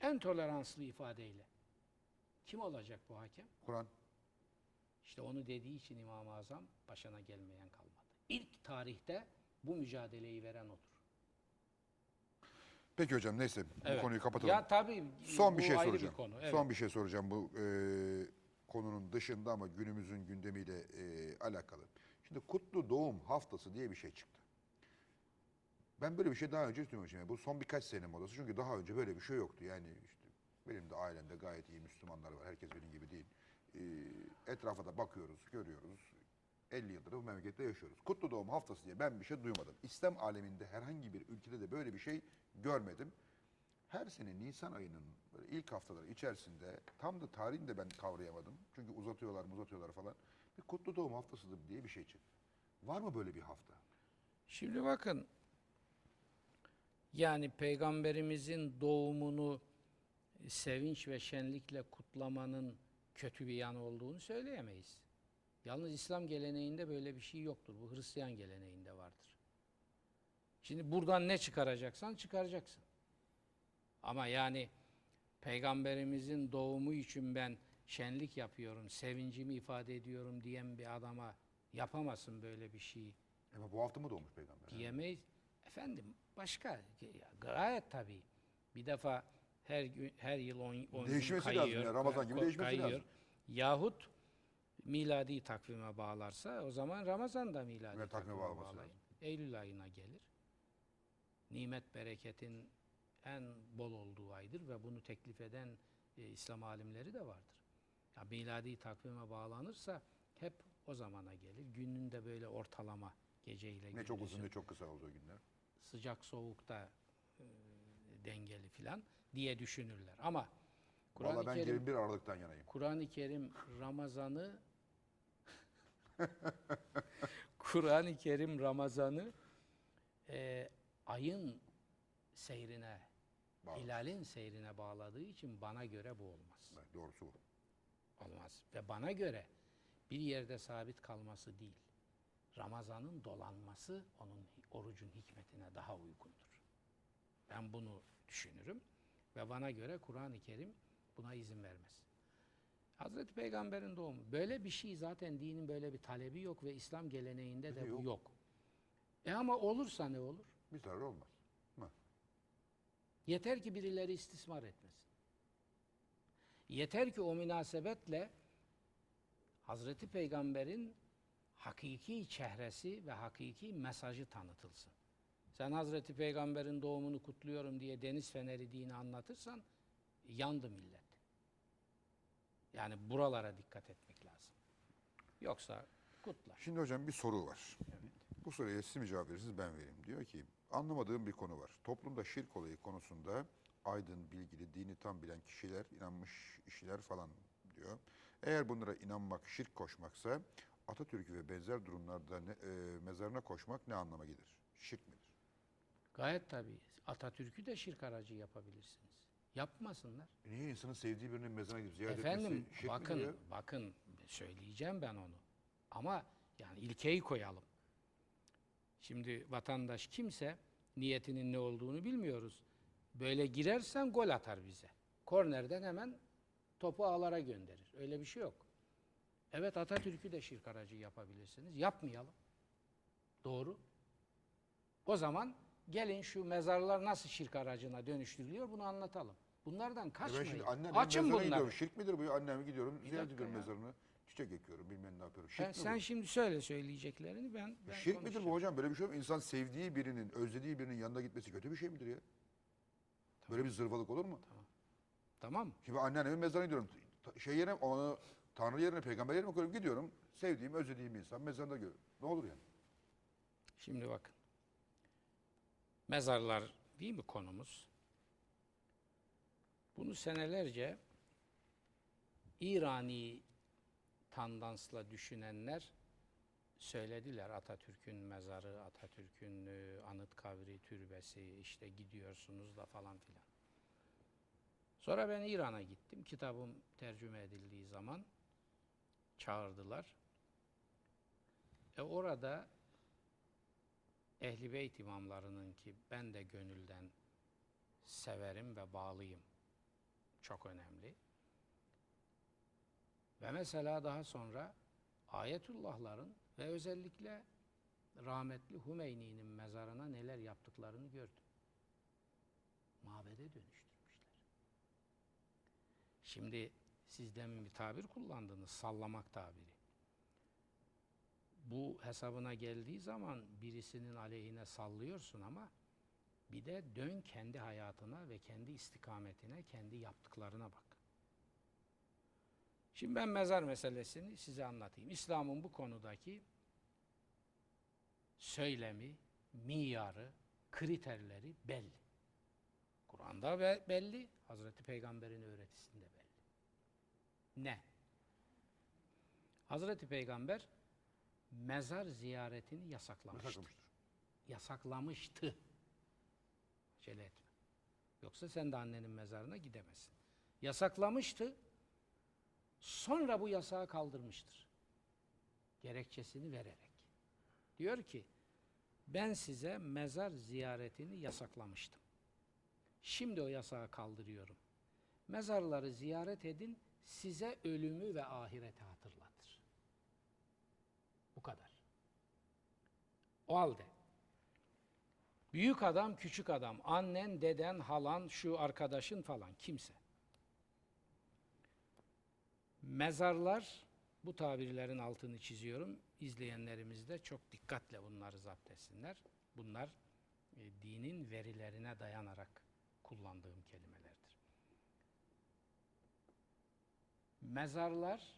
en toleranslı ifadeyle. Kim olacak bu hakem? Kur'an İşte onu dediği için İmam-ı Azam başına gelmeyen kalmadı. İlk tarihte bu mücadeleyi veren odur. Peki hocam neyse bu konuyu kapatalım. Ya tabii Son bir şey soracağım. Bir konu. Evet. Son bir şey soracağım bu e, konunun dışında ama günümüzün gündemiyle e, alakalı. Şimdi kutlu doğum haftası diye bir şey çıktı. Ben böyle bir şey daha önce hiç duymamışım. Yani bu son birkaç sene modası. Çünkü daha önce böyle bir şey yoktu. Yani benim de ailemde gayet iyi Müslümanlar var. Herkes benim gibi değil. Ee, etrafa da bakıyoruz, görüyoruz. 50 yıldır bu memlekette yaşıyoruz. Kutlu doğum haftası diye ben bir şey duymadım. İslam aleminde herhangi bir ülkede de böyle bir şey görmedim. Her sene Nisan ayının böyle ilk haftaları içerisinde tam da tarihini de ben kavrayamadım. Çünkü uzatıyorlar, uzatıyorlar falan. Bir kutlu doğum haftasıdır diye bir şey çıktı. Var mı böyle bir hafta? Şimdi bakın yani peygamberimizin doğumunu sevinç ve şenlikle kutlamanın kötü bir yanı olduğunu söyleyemeyiz. Yalnız İslam geleneğinde böyle bir şey yoktur. Bu Hristiyan geleneğinde vardır. Şimdi buradan ne çıkaracaksan çıkaracaksın. Ama yani peygamberimizin doğumu için ben şenlik yapıyorum, sevincimi ifade ediyorum diyen bir adama yapamazsın böyle bir şeyi Ama bu hafta mı doğmuş peygamber? diyemeyiz. Efendim başka gayet tabii. Bir defa her gün her yıl 10 gün Değişmesi lazım kayıyor. yani, Ramazan gibi değişmesi lazım. Yahut miladi takvime bağlarsa o zaman Ramazan da miladi Evet, takvime bağlaması bağlayın. lazım. Eylül ayına gelir. Nimet bereketin en bol olduğu aydır ve bunu teklif eden e, İslam alimleri de vardır. Ya miladi takvime bağlanırsa hep o zamana gelir. Günün de böyle ortalama geceyle Ne çok uzun ne çok kısa olduğu günler. sıcak soğukta e, dengeli filan diye düşünürler. Ama Kur'an-ı Kerim 21 Aralık'tan yanayım. Kur'an-ı Kerim Ramazan'ı Kur'an-ı Kerim Ramazan'ı e, ayın seyrine, Bağlı. hilalin seyrine bağladığı için bana göre bu olmaz. Evet, doğrusu bu. Olmaz. Ve bana göre bir yerde sabit kalması değil. Ramazan'ın dolanması onun orucun hikmetine daha uygundur. Ben bunu düşünürüm ve bana göre Kur'an-ı Kerim buna izin vermez. Hazreti Peygamber'in doğumu. Böyle bir şey zaten dinin böyle bir talebi yok ve İslam geleneğinde de bu Yok. yok. E ama olursa ne olur? Bir zarar olmaz. Hı. Yeter ki birileri istismar etmesin. Yeter ki o münasebetle Hazreti Peygamber'in hakiki çehresi ve hakiki mesajı tanıtılsın. Sen Hazreti Peygamber'in doğumunu kutluyorum diye deniz feneri dini anlatırsan yandı millet. Yani buralara dikkat etmek lazım. Yoksa kutla. Şimdi hocam bir soru var. Bu soruya siz mi cevap verirsiniz ben vereyim. Diyor ki anlamadığım bir konu var. Toplumda şirk olayı konusunda aydın, bilgili, dini tam bilen kişiler, inanmış kişiler falan diyor. Eğer bunlara inanmak şirk koşmaksa Atatürk'ü ve benzer durumlarda ne, e, mezarına koşmak ne anlama gelir? Şirk midir? Gayet tabii. Atatürk'ü de şirk aracı yapabilirsiniz. Yapmasınlar. E niye insanın sevdiği birinin mezarına gidip ziyaret Efendim etmesi şirk bakın ya? bakın söyleyeceğim ben onu. Ama yani ilkeyi koyalım. Şimdi vatandaş kimse niyetinin ne olduğunu bilmiyoruz. Böyle girersen gol atar bize. Kornerden hemen topu ağlara gönderir. Öyle bir şey yok. Evet Atatürk'ü de şirk aracı yapabilirsiniz. Yapmayalım. Doğru. O zaman gelin şu mezarlar nasıl şirk aracına dönüştürülüyor bunu anlatalım. Bunlardan E ben kaçmayın. şimdi annemin Açın bunları. gidiyorum. Şirk midir bu? ya? Annemi gidiyorum, ziyaret dakika ediyorum mezarını. Çiçek ekiyorum, bilmem ne yapıyorum. Şirk Ben, mi sen bu? şimdi söyle söyleyeceklerini ben, ben Şirk midir bu hocam? Böyle bir şey mu? İnsan sevdiği birinin, özlediği birinin yanına gitmesi kötü bir şey midir ya? Böyle bir zırvalık olur mu? Tamam mı? Şimdi anneannemin mezarına gidiyorum. Şey yerine, onu Tanrı yerine, peygamber yerine koyuyorum. Gidiyorum. Sevdiğim, özlediğim insan mezarında görüyorum. Ne olur yani? Şimdi bakın. Mezarlar değil mi konumuz? Bunu senelerce İrani tandansla düşünenler söylediler. Atatürk'ün mezarı, Atatürk'ün e, anıt kavri, türbesi, işte gidiyorsunuz da falan filan. Sonra ben İran'a gittim. Kitabım tercüme edildiği zaman çağırdılar. E orada Ehli Beyt imamlarının ki ben de gönülden severim ve bağlıyım. Çok önemli. Ve mesela daha sonra Ayetullahların ve özellikle rahmetli Hümeyni'nin mezarına neler yaptıklarını gördüm. Mabede dönüştürmüşler. Şimdi siz demin bir tabir kullandınız, sallamak tabiri. Bu hesabına geldiği zaman birisinin aleyhine sallıyorsun ama bir de dön kendi hayatına ve kendi istikametine, kendi yaptıklarına bak. Şimdi ben mezar meselesini size anlatayım. İslam'ın bu konudaki söylemi, miyarı, kriterleri belli. Kur'an'da be- belli, Hazreti Peygamber'in öğretisinde belli. Ne? Hazreti Peygamber mezar ziyaretini. Yasaklamıştır. Yasaklamıştı. Acele etme. Yoksa sen de annenin mezarına gidemezsin. Yasaklamıştı. Sonra bu yasağı kaldırmıştır. Gerekçesini vererek. Diyor ki ben size mezar ziyaretini yasaklamıştım. Şimdi o yasağı kaldırıyorum. Mezarları ziyaret edin, size ölümü ve ahireti hatırlatır. Bu kadar. O halde büyük adam, küçük adam, annen, deden, halan, şu arkadaşın falan kimse. Mezarlar, bu tabirlerin altını çiziyorum. İzleyenlerimiz de çok dikkatle bunları zapt etsinler. Bunlar e, dinin verilerine dayanarak kullandığım kelimelerdir. Mezarlar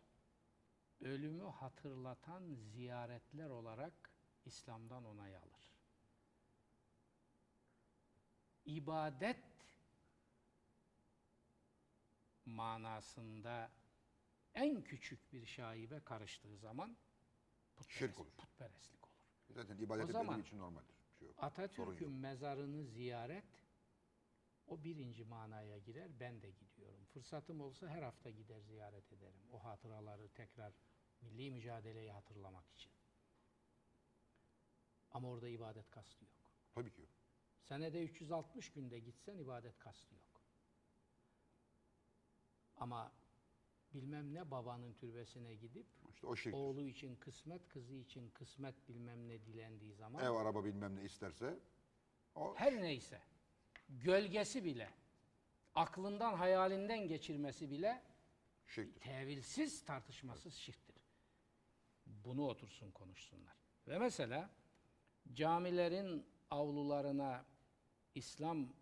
ölümü hatırlatan ziyaretler olarak İslam'dan onay alır. İbadet manasında en küçük bir şaibe karıştığı zaman Şirk olur. putperestlik olur. Zaten ibadet etmediğim için normaldir. Bir şey Atatürk'ün mezarını ziyaret o birinci manaya girer. Ben de gidiyorum. Fırsatım olsa her hafta gider ziyaret ederim. O hatıraları tekrar milli mücadeleyi hatırlamak için. Ama orada ibadet kastı yok. Tabii ki yok. Senede 360 günde gitsen ibadet kastı yok. Ama bilmem ne babanın türbesine gidip İşte o şirk. oğlu için kısmet, kızı için kısmet bilmem ne dilendiği zaman Ev, araba bilmem ne isterse o her neyse gölgesi bile aklından hayalinden geçirmesi bile şirktir. tevilsiz tartışmasız şirktir. Bunu otursun konuşsunlar. Ve mesela camilerin avlularına İslam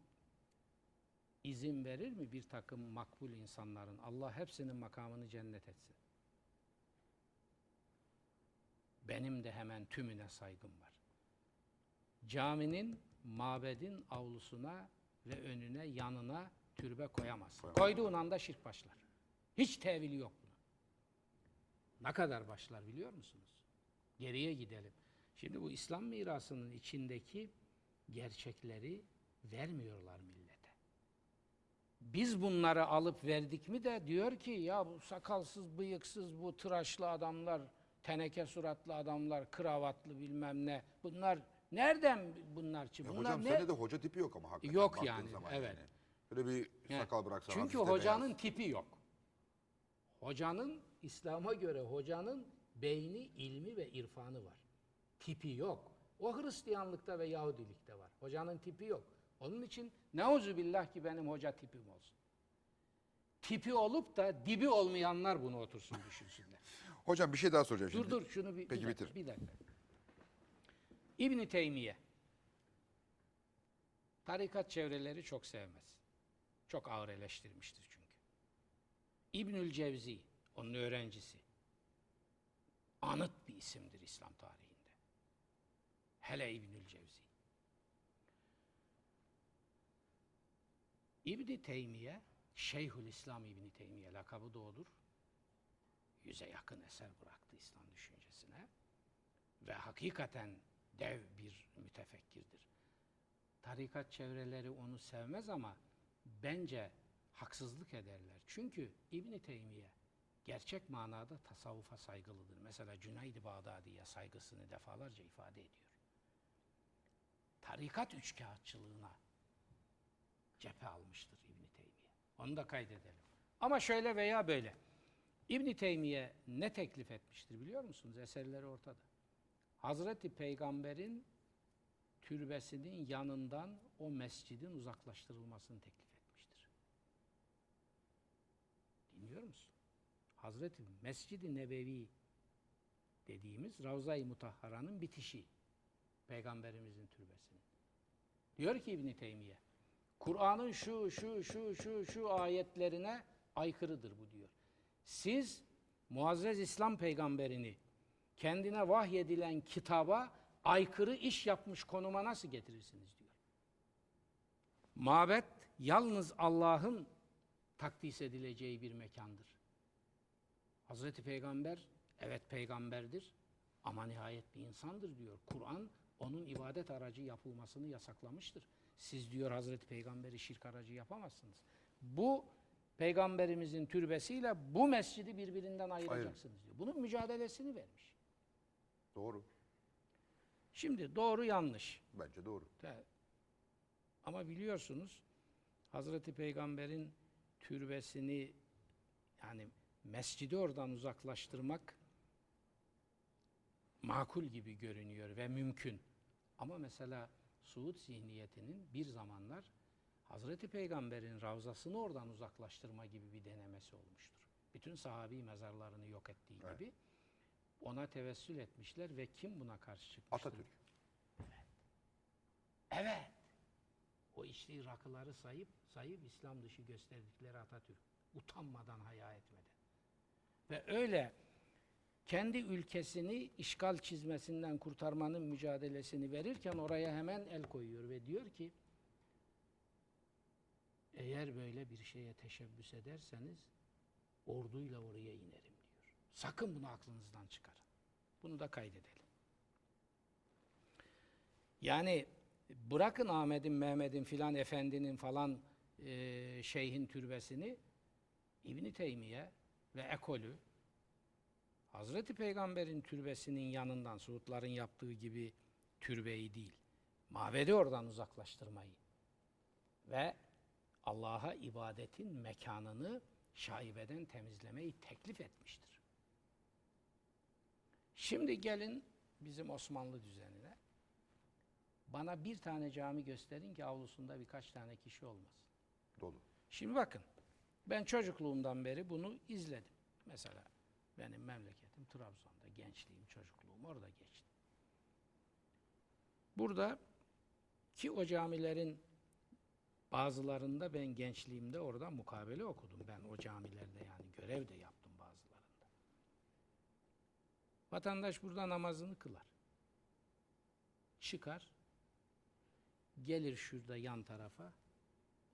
izin verir mi bir takım makbul insanların? Allah hepsinin makamını cennet etsin. Benim de hemen tümüne saygım var. Caminin, mabedin avlusuna ve önüne, yanına türbe koyamaz. Koyduğun anda şirk başlar. Hiç tevili yok bunun. Ne kadar başlar biliyor musunuz? Geriye gidelim. Şimdi bu İslam mirasının içindeki gerçekleri vermiyorlar millete. Biz bunları alıp verdik mi de diyor ki ya bu sakalsız, bıyıksız, bu tıraşlı adamlar, teneke suratlı adamlar, kravatlı bilmem ne. Bunlar nereden bunlar çıktı? Bunlar hocam ne? sende de hoca tipi yok ama hakikaten. Yok yani, evet. Böyle bir Evet. sakal bıraksan. Çünkü hocanın beyaz. tipi yok. Hocanın İslam'a göre hocanın beyni, ilmi ve irfanı var. Tipi yok. O Hristiyanlıkta ve Yahudilikte var. Hocanın tipi yok. Onun için neuzu billah ki benim hoca tipim olsun. Tipi olup da dibi olmayanlar bunu otursun düşünsünler. Hocam bir şey daha soracağım dur şimdi. dur şunu bir, Peki, bir dakika, bitir. bir dakika. İbn Teymiye tarikat çevreleri çok sevmez. Çok ağır eleştirmiştir çünkü. İbnül Cevzi onun öğrencisi. Anıt bir isimdir İslam tarihinde. Hele İbnül Cevzi. İbn Teymiye Şeyhül İslam İbn Teymiye lakabı da odur. Yüze yakın eser bıraktı İslam düşüncesine ve hakikaten dev bir mütefekkirdir. Tarikat çevreleri onu sevmez ama bence haksızlık ederler. Çünkü İbn Teymiye gerçek manada tasavvufa saygılıdır. Mesela Cüneyd-i Bağdadi'ye saygısını defalarca ifade ediyor. Tarikat üçkağıtçılığına cephe almıştır İbn Teymiye. Onu da kaydedelim. Ama şöyle veya böyle. İbn Teymiye ne teklif etmiştir biliyor musunuz? Eserleri ortada. Hazreti Peygamber'in türbesinin yanından o mescidin uzaklaştırılmasını teklif etmiştir. Dinliyor musun? Hazreti Mescid-i Nebevi dediğimiz Ravza-i Mutahhara'nın bitişi. Peygamberimizin türbesinin. Diyor ki İbn Teymiye, Kur'an'ın şu şu şu şu şu ayetlerine aykırıdır bu diyor. Siz Muazzez İslam peygamberini kendine vahyedilen kitaba aykırı iş yapmış konuma nasıl getirirsiniz diyor. Mabet yalnız Allah'ın takdis edileceği bir mekandır. Hazreti Peygamber evet peygamberdir ama nihayet bir insandır diyor. Kur'an onun ibadet aracı yapılmasını yasaklamıştır. Siz diyor Hazreti Peygamberi şirk aracı yapamazsınız. Bu peygamberimizin türbesiyle bu mescidi birbirinden ayıracaksınız diyor. Bunun mücadelesini vermiş. Doğru. Şimdi doğru yanlış. Bence doğru. Ama biliyorsunuz Hazreti Peygamber'in türbesini yani mescidi oradan uzaklaştırmak makul gibi görünüyor ve mümkün. Ama mesela Suud zihniyetinin bir zamanlar Hazreti Peygamber'in ravzasını oradan uzaklaştırma gibi bir denemesi olmuştur. Bütün sahabi mezarlarını yok ettiği Evet. gibi ona tevessül etmişler ve kim buna karşı çıkmıştır? Atatürk. Evet. O içtiği rakıları sayıp sayıp İslam dışı gösterdikleri Atatürk. Utanmadan, haya etmeden. Ve öyle kendi ülkesini işgal çizmesinden kurtarmanın mücadelesini verirken oraya hemen el koyuyor ve diyor ki eğer böyle bir şeye teşebbüs ederseniz orduyla oraya inerim diyor. Sakın bunu aklınızdan çıkarın. Bunu da kaydedelim. Yani bırakın Ahmet'in, Mehmet'in filan efendinin falan e, şeyhin türbesini İbni Teymiye ve ekolü Hazreti Peygamber'in türbesinin yanından Suudların yaptığı gibi türbeyi değil, mabedi oradan uzaklaştırmayı ve Allah'a ibadetin mekanını şaibeden temizlemeyi teklif etmiştir. Şimdi gelin bizim Osmanlı düzenine. Bana bir tane cami gösterin ki avlusunda birkaç tane kişi olmasın. Dolu. Şimdi bakın, ben çocukluğumdan beri bunu izledim. Mesela benim memleketim Trabzon'da, gençliğim, çocukluğum orada geçti. Burada ki o camilerin bazılarında ben gençliğimde orada mukabele okudum. Ben o camilerde yani görev de yaptım bazılarında. Vatandaş burada namazını kılar. Çıkar, gelir şurada yan tarafa,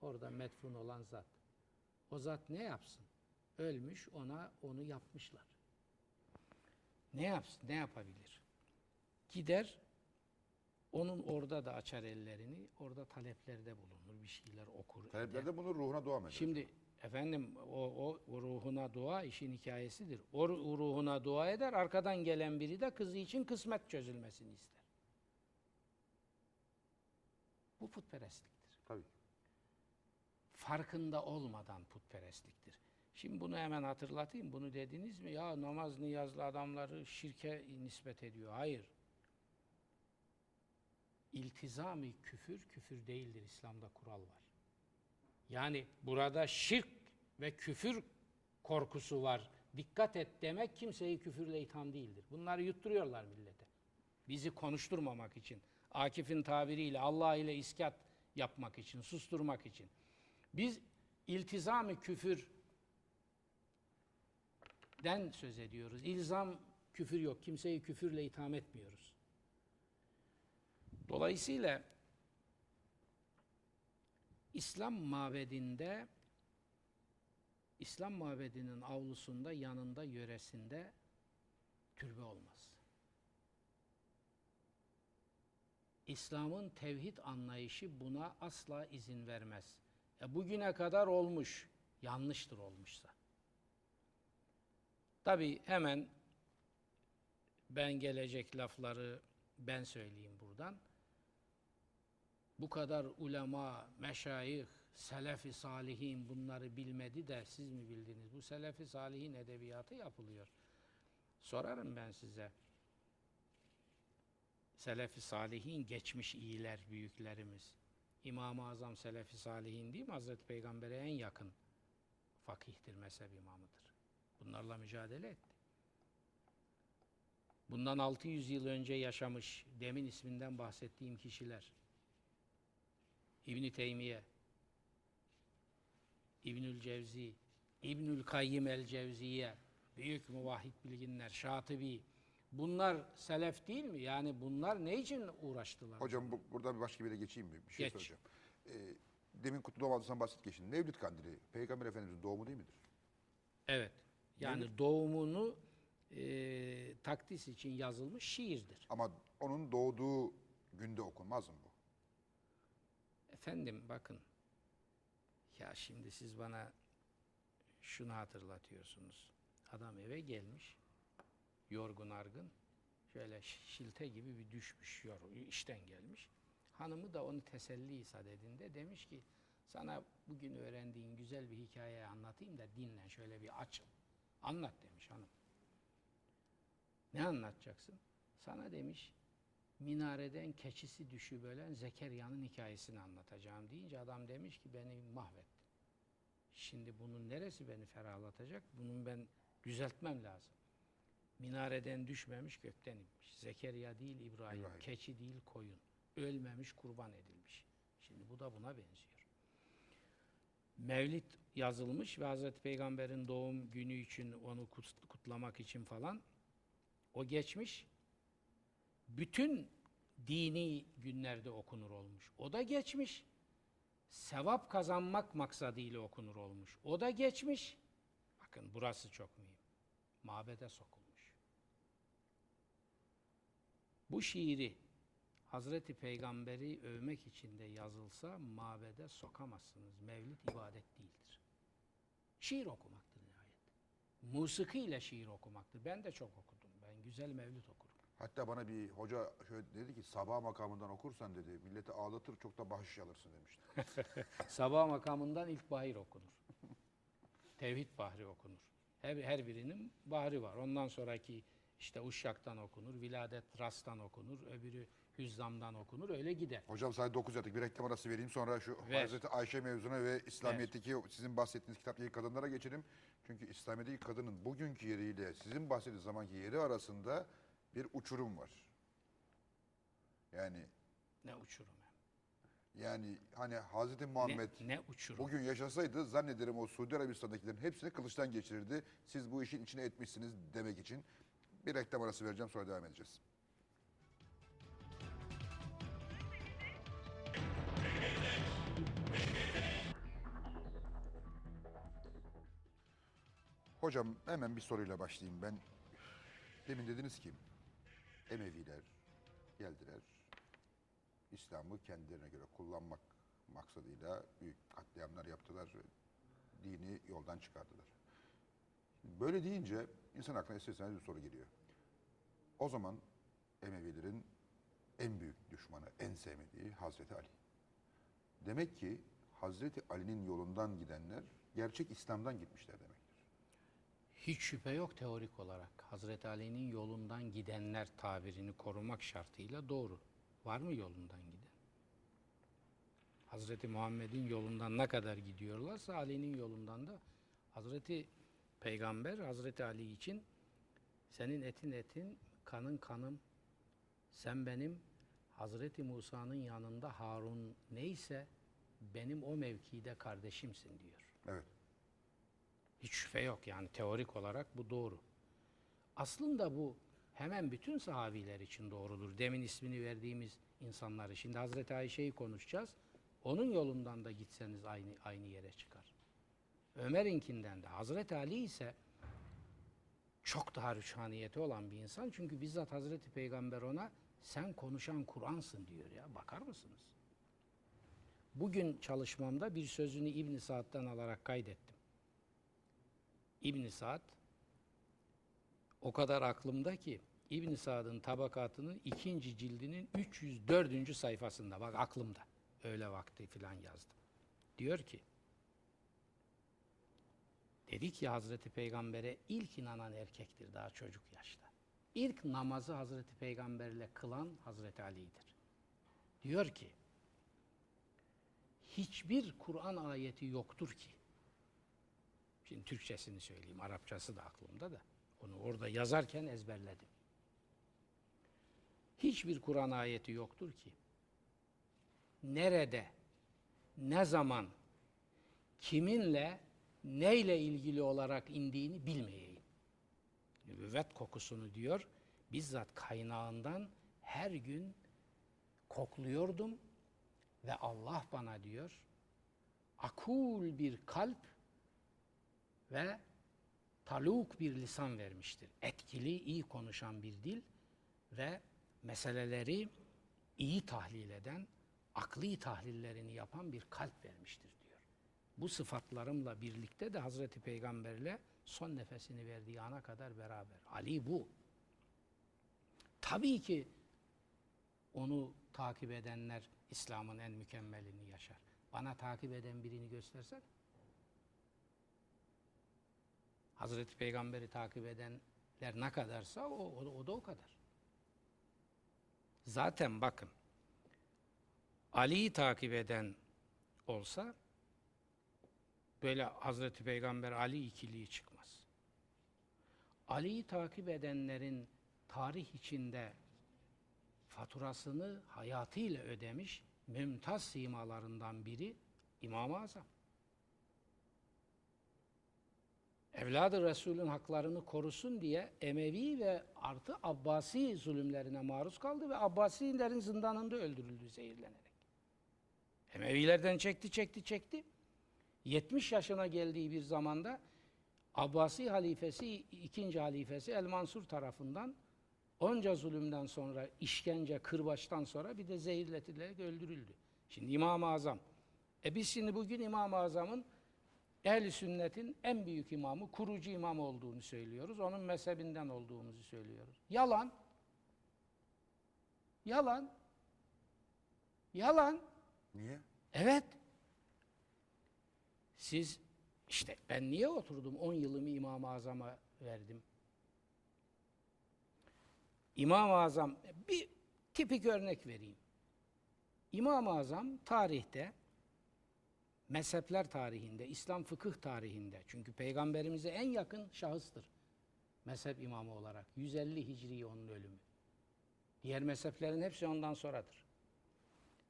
orada metfun olan zat. O zat ne yapsın? Ölmüş, ona onu yapmışlar. Ne yapsın, ne yapabilir? Gider, onun orada da açar ellerini, orada taleplerde bulunur, bir şeyler okur. Taleplerde bunu ruhuna dua mı eder? Şimdi efendim o, o, o ruhuna dua işin hikayesidir. O ru- ruhuna dua eder, arkadan gelen biri de kızı için kısmet çözülmesini ister. Bu putperestliktir. Tabii. Farkında olmadan putperestliktir. Şimdi bunu hemen hatırlatayım. Bunu dediniz mi? Ya namaz niyazlı adamları şirke nispet ediyor. Hayır. İltizami küfür, küfür değildir. İslam'da kural var. Yani burada şirk ve küfür korkusu var. Dikkat et demek kimseyi küfürle itham değildir. Bunları yutturuyorlar millete. Bizi konuşturmamak için. Akif'in tabiriyle Allah ile iskat yapmak için, susturmak için. Biz iltizami küfür den söz ediyoruz. İlzam küfür yok. Kimseyi küfürle itham etmiyoruz. Dolayısıyla İslam mabedinde İslam mabedinin avlusunda, yanında, yöresinde türbe olmaz. İslam'ın tevhid anlayışı buna asla izin vermez. E bugüne kadar olmuş, yanlıştır olmuşsa. Tabi hemen ben gelecek lafları ben söyleyeyim buradan. Bu kadar ulema, meşayih, selefi salihin bunları bilmedi de siz mi bildiniz? Bu selefi salihin edebiyatı yapılıyor. Sorarım ben size. Selefi salihin geçmiş iyiler, büyüklerimiz. İmam-ı Azam Selefi Salihin değil mi? Hazreti Peygamber'e en yakın fakihtir, mezhep imamıdır. Bunlarla mücadele etti. Bundan 600 yıl önce yaşamış, demin isminden bahsettiğim kişiler. İbn Teymiye, İbnül Cevzi, İbnül Kayyim el Cevziye, büyük muvahhid bilginler, Şatibi. Bunlar selef değil mi? Yani bunlar ne için uğraştılar? Hocam bu, buradan bir başka bir yere geçeyim mi? Bir şey Geç. soracağım. Ee, demin Kutlu Doğum Adısı'ndan bahsettik. Mevlid Kandili Peygamber Efendimiz'in doğumu değil midir? Evet. Yani doğumunu e, takdis için yazılmış şiirdir. Ama onun doğduğu günde okunmaz mı bu? Efendim bakın. Ya şimdi siz bana şunu hatırlatıyorsunuz. Adam eve gelmiş. Yorgun argın. Şöyle şi- şilte gibi bir düşmüş. Yor, işten gelmiş. Hanımı da onu teselli isat edinde demiş ki sana bugün öğrendiğin güzel bir hikaye anlatayım da dinlen şöyle bir açıl. Anlat demiş hanım. Ne anlatacaksın? Sana demiş minareden keçisi düşübölen Zekeriya'nın hikayesini anlatacağım deyince adam demiş ki beni mahvettin. Şimdi bunun neresi beni ferahlatacak? Bunun ben düzeltmem lazım. Minareden düşmemiş gökten inmiş. Zekeriya değil İbrahim, İbrahim. keçi değil koyun. Ölmemiş kurban edilmiş. Şimdi bu da buna benziyor. Mevlid yazılmış ve Hazreti Peygamber'in doğum günü için onu kut- kutlamak için falan o geçmiş bütün dini günlerde okunur olmuş. O da geçmiş. Sevap kazanmak maksadıyla okunur olmuş. O da geçmiş. Bakın burası çok mühim. Mabede sokulmuş. Bu şiiri Hazreti Peygamber'i övmek için de yazılsa mabede sokamazsınız. Mevlid ibadet değildir. Şiir okumaktır nihayet. Musiki ile şiir okumaktır. Ben de çok okudum. Ben güzel mevlid okurum. Hatta bana bir hoca şöyle dedi ki sabah makamından okursan dedi milleti ağlatır çok da bahşiş alırsın demişti. Sabah makamından ilk bahir okunur. Tevhid bahri okunur. Her, her birinin bahri var. Ondan sonraki işte Uşşak'tan okunur, Viladet Ras'tan okunur, öbürü Hüzzam'dan okunur, öyle gider. Hocam sadece 9 yaptık bir reklam arası vereyim sonra şu Ver. Hazreti Ayşe mevzuna ve İslamiyet'teki sizin bahsettiğiniz kitaptaki kadınlara geçelim. Çünkü İslamiyet'teki kadının bugünkü yeriyle sizin bahsettiğiniz zamanki yeri arasında bir uçurum var. Yani Ne uçurum hem. yani hani Hazreti Muhammed ne uçurum. bugün yaşasaydı zannederim o Suudi Arabistan'dakilerin hepsini kılıçtan geçirirdi. Siz bu işin içine etmişsiniz demek için. Bir reklam arası vereceğim sonra devam edeceğiz. Hocam hemen bir soruyla başlayayım ben. Demin dediniz ki Emeviler geldiler. İslam'ı kendilerine göre kullanmak maksadıyla büyük katliamlar yaptılar. Dini yoldan çıkardılar. Böyle deyince insan aklına ister istemez bir soru geliyor. O zaman Emevilerin en büyük düşmanı, en sevmediği Hazreti Ali. Demek ki Hazreti Ali'nin yolundan gidenler gerçek İslam'dan gitmişler demektir. Hiç şüphe yok teorik olarak. Hazreti Ali'nin yolundan gidenler tabirini korumak şartıyla doğru. Var mı yolundan giden? Hazreti Muhammed'in yolundan ne kadar gidiyorlarsa Ali'nin yolundan da Hazreti Peygamber Hazreti Ali için senin etin etin, kanın kanım, sen benim Hazreti Musa'nın yanında Harun neyse benim o mevkide kardeşimsin diyor. Evet. Hiç şüphe yok yani teorik olarak bu doğru. Aslında bu hemen bütün sahabiler için doğrudur. Demin ismini verdiğimiz insanları. Şimdi Hazreti Ayşe'yi konuşacağız. Onun yolundan da gitseniz aynı aynı yere çıkar. Ömer'inkinden de. Hazreti Ali ise çok daha rüçhaniyeti olan bir insan. Çünkü bizzat Hazreti Peygamber ona sen konuşan Kur'ansın diyor ya. Bakar mısınız? Bugün çalışmamda bir sözünü İbn Saad'dan alarak kaydettim. İbn Saad o kadar aklımda ki İbn Saad'ın tabakatının ikinci cildinin 304. sayfasında bak aklımda. Öyle vakti filan yazdım. Diyor ki dedi ki Hazreti Peygamber'e ilk inanan erkektir daha çocuk yaşta. İlk namazı Hazreti Peygamberle kılan Hazreti Ali'dir. Diyor ki hiçbir Kur'an ayeti yoktur ki Şimdi Türkçesini söyleyeyim, Arapçası da aklımda da. Onu orada yazarken ezberledim. hiçbir Kur'an ayeti yoktur ki nerede, ne zaman, kiminle, neyle ilgili olarak indiğini bilmeyeyim. Nübüvvet kokusunu diyor, bizzat kaynağından her gün kokluyordum ve Allah bana diyor, akul bir kalp ve taluk bir lisan vermiştir. Etkili, iyi konuşan bir dil ve meseleleri iyi tahlil eden, akli tahlillerini yapan bir kalp vermiştir diyor. Bu sıfatlarımla birlikte de Hazreti Peygamberle son nefesini verdiği ana kadar beraber. Ali bu. Tabii ki onu takip edenler İslam'ın en mükemmelini yaşar. Bana takip eden birini göstersen. Hazreti Peygamber'i takip edenler ne kadarsa o, o, o da o kadar. Zaten bakın Ali'yi takip eden olsa böyle Hazreti Peygamber Ali ikiliği çıkmaz. Ali'yi takip edenlerin tarih içinde faturasını hayatıyla ödemiş mümtaz simalarından biri İmam-ı Azam. Evladı Resul'ün haklarını korusun diye Emevi ve artı Abbasi zulümlerine maruz kaldı ve Abbasilerin zindanında öldürüldü zehirlenerek. Emevilerden çekti, çekti, çekti. 70 yaşına geldiği bir zamanda Abbasi halifesi, ikinci halifesi El Mansur tarafından onca zulümden sonra, işkence, kırbaçtan sonra bir de zehirletilerek öldürüldü. Şimdi İmam-ı Azam. E biz şimdi bugün İmam-ı Azam'ın Ehl-i sünnetin en büyük imamı, kurucu imam olduğunu söylüyoruz. Onun mezhebinden olduğumuzu söylüyoruz. Yalan. Yalan. Yalan. Niye? Evet. Siz işte ben niye oturdum 10 yılımı İmam-ı Azam'a verdim? İmam-ı Azam bir tipik örnek vereyim. İmam-ı Azam tarihte mezhepler tarihinde, İslam fıkıh tarihinde çünkü peygamberimize en yakın şahıstır mezhep imamı olarak. 150 Hicri onun ölümü. Diğer mezheplerin hepsi ondan sonradır.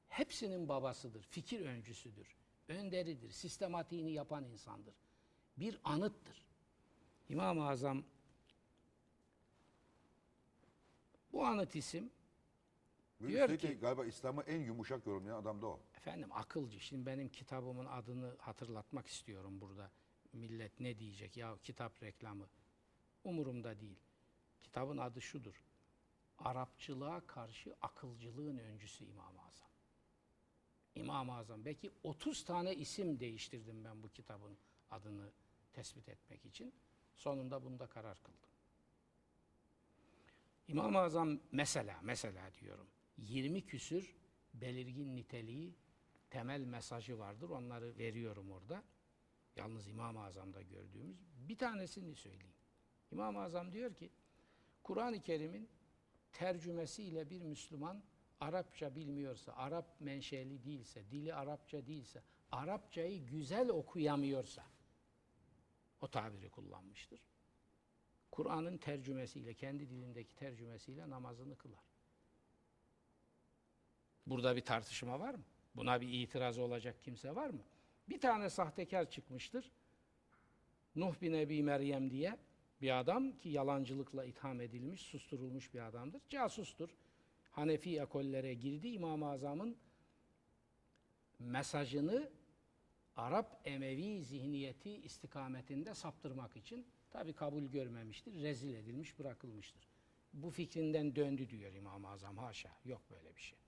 Hepsinin babasıdır, fikir öncüsüdür, önderidir, sistematiğini yapan insandır. Bir anıttır. İmam-ı Azam bu anıt isim Diyor Üstelik de ki- galiba İslam'ı en yumuşak yorumlayan adam da o. Efendim akılcı. Şimdi benim kitabımın adını hatırlatmak istiyorum burada. Millet ne diyecek? Ya kitap reklamı. Umurumda değil. Kitabın adı şudur. Arapçılığa karşı akılcılığın öncüsü İmam-ı Azam. İmam-ı Azam. Belki 30 tane isim değiştirdim ben bu kitabın adını tespit etmek için. Sonunda bunda karar kıldım. İmam-ı Azam mesela, mesela diyorum. 20 küsür belirgin niteliği, temel mesajı vardır. Onları veriyorum orada. Yalnız İmam-ı Azam'da gördüğümüz bir tanesini söyleyeyim. İmam-ı Azam diyor ki, Kur'an-ı Kerim'in tercümesiyle bir Müslüman Arapça bilmiyorsa, Arap menşeli değilse, dili Arapça değilse, Arapçayı güzel okuyamıyorsa, o tabiri kullanmıştır. Kur'an'ın tercümesiyle, kendi dilindeki tercümesiyle namazını kılar. Burada bir tartışma var mı? Buna bir itiraz olacak kimse var mı? Bir tane sahtekar çıkmıştır. Nuh bin Ebi Meryem diye bir adam ki yalancılıkla itham edilmiş, susturulmuş bir adamdır. Casustur. Hanefi ekollere girdi. İmam-ı Azam'ın mesajını Arap Emevi zihniyeti istikametinde saptırmak için tabi kabul görmemiştir, rezil edilmiş, bırakılmıştır. Bu fikrinden döndü diyor İmam-ı Azam. Haşa, yok böyle bir şey.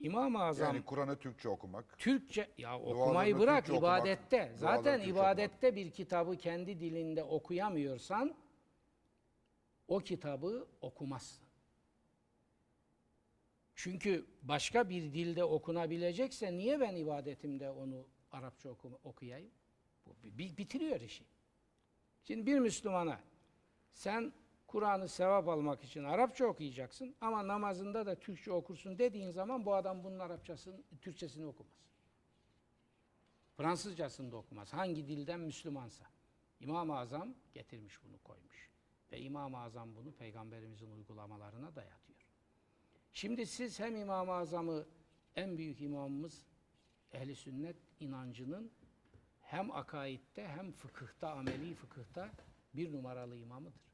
İmam-ı Azam Yani Kur'an'ı Türkçe okumak. Türkçe ya okumayı bırak Türkçe okumak, ibadette. dualarını Zaten Türkçe ibadette bir kitabı kendi dilinde okuyamıyorsan o kitabı okumazsın. Çünkü başka bir dilde okunabilecekse niye ben ibadetimde onu Arapça oku- okuyayım? Bu bi- bi- bitiriyor işi. Şimdi bir Müslümana sen Kur'an'ı sevap almak için Arapça okuyacaksın ama namazında da Türkçe okursun dediğin zaman bu adam bunun Arapçasını, Türkçesini okumaz. Fransızcasını da okumaz. Hangi dilden Müslümansa. İmam-ı Azam getirmiş bunu koymuş. Ve İmam-ı Azam bunu peygamberimizin uygulamalarına dayatıyor. Şimdi siz hem İmam-ı Azam'ı en büyük imamımız ehli sünnet inancının hem akaidde hem fıkıhta, ameli fıkıhta bir numaralı imamıdır.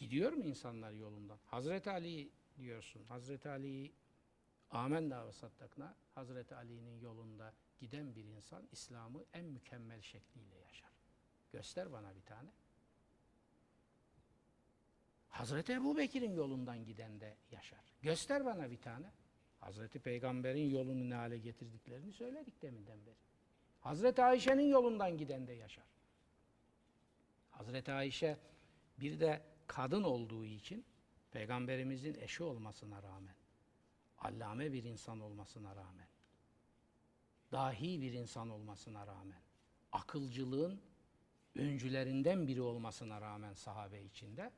Gidiyor mu insanlar yolundan? Hazreti Ali diyorsun. Hazreti Ali'yi amenna ve sattakna Hazreti Ali'nin yolunda giden bir insan İslam'ı en mükemmel şekliyle yaşar. Göster bana bir tane. Hazreti Ebu Bekir'in yolundan giden de yaşar. Göster bana bir tane. Hazreti Peygamber'in yolunu ne hale getirdiklerini söyledik deminden beri. Hazreti Ayşe'nin yolundan giden de yaşar. Hazreti Ayşe bir de kadın olduğu için Peygamberimizin eşi olmasına rağmen, allame bir insan olmasına rağmen, dahi bir insan olmasına rağmen, akılcılığın öncülerinden biri olmasına rağmen sahabe içinde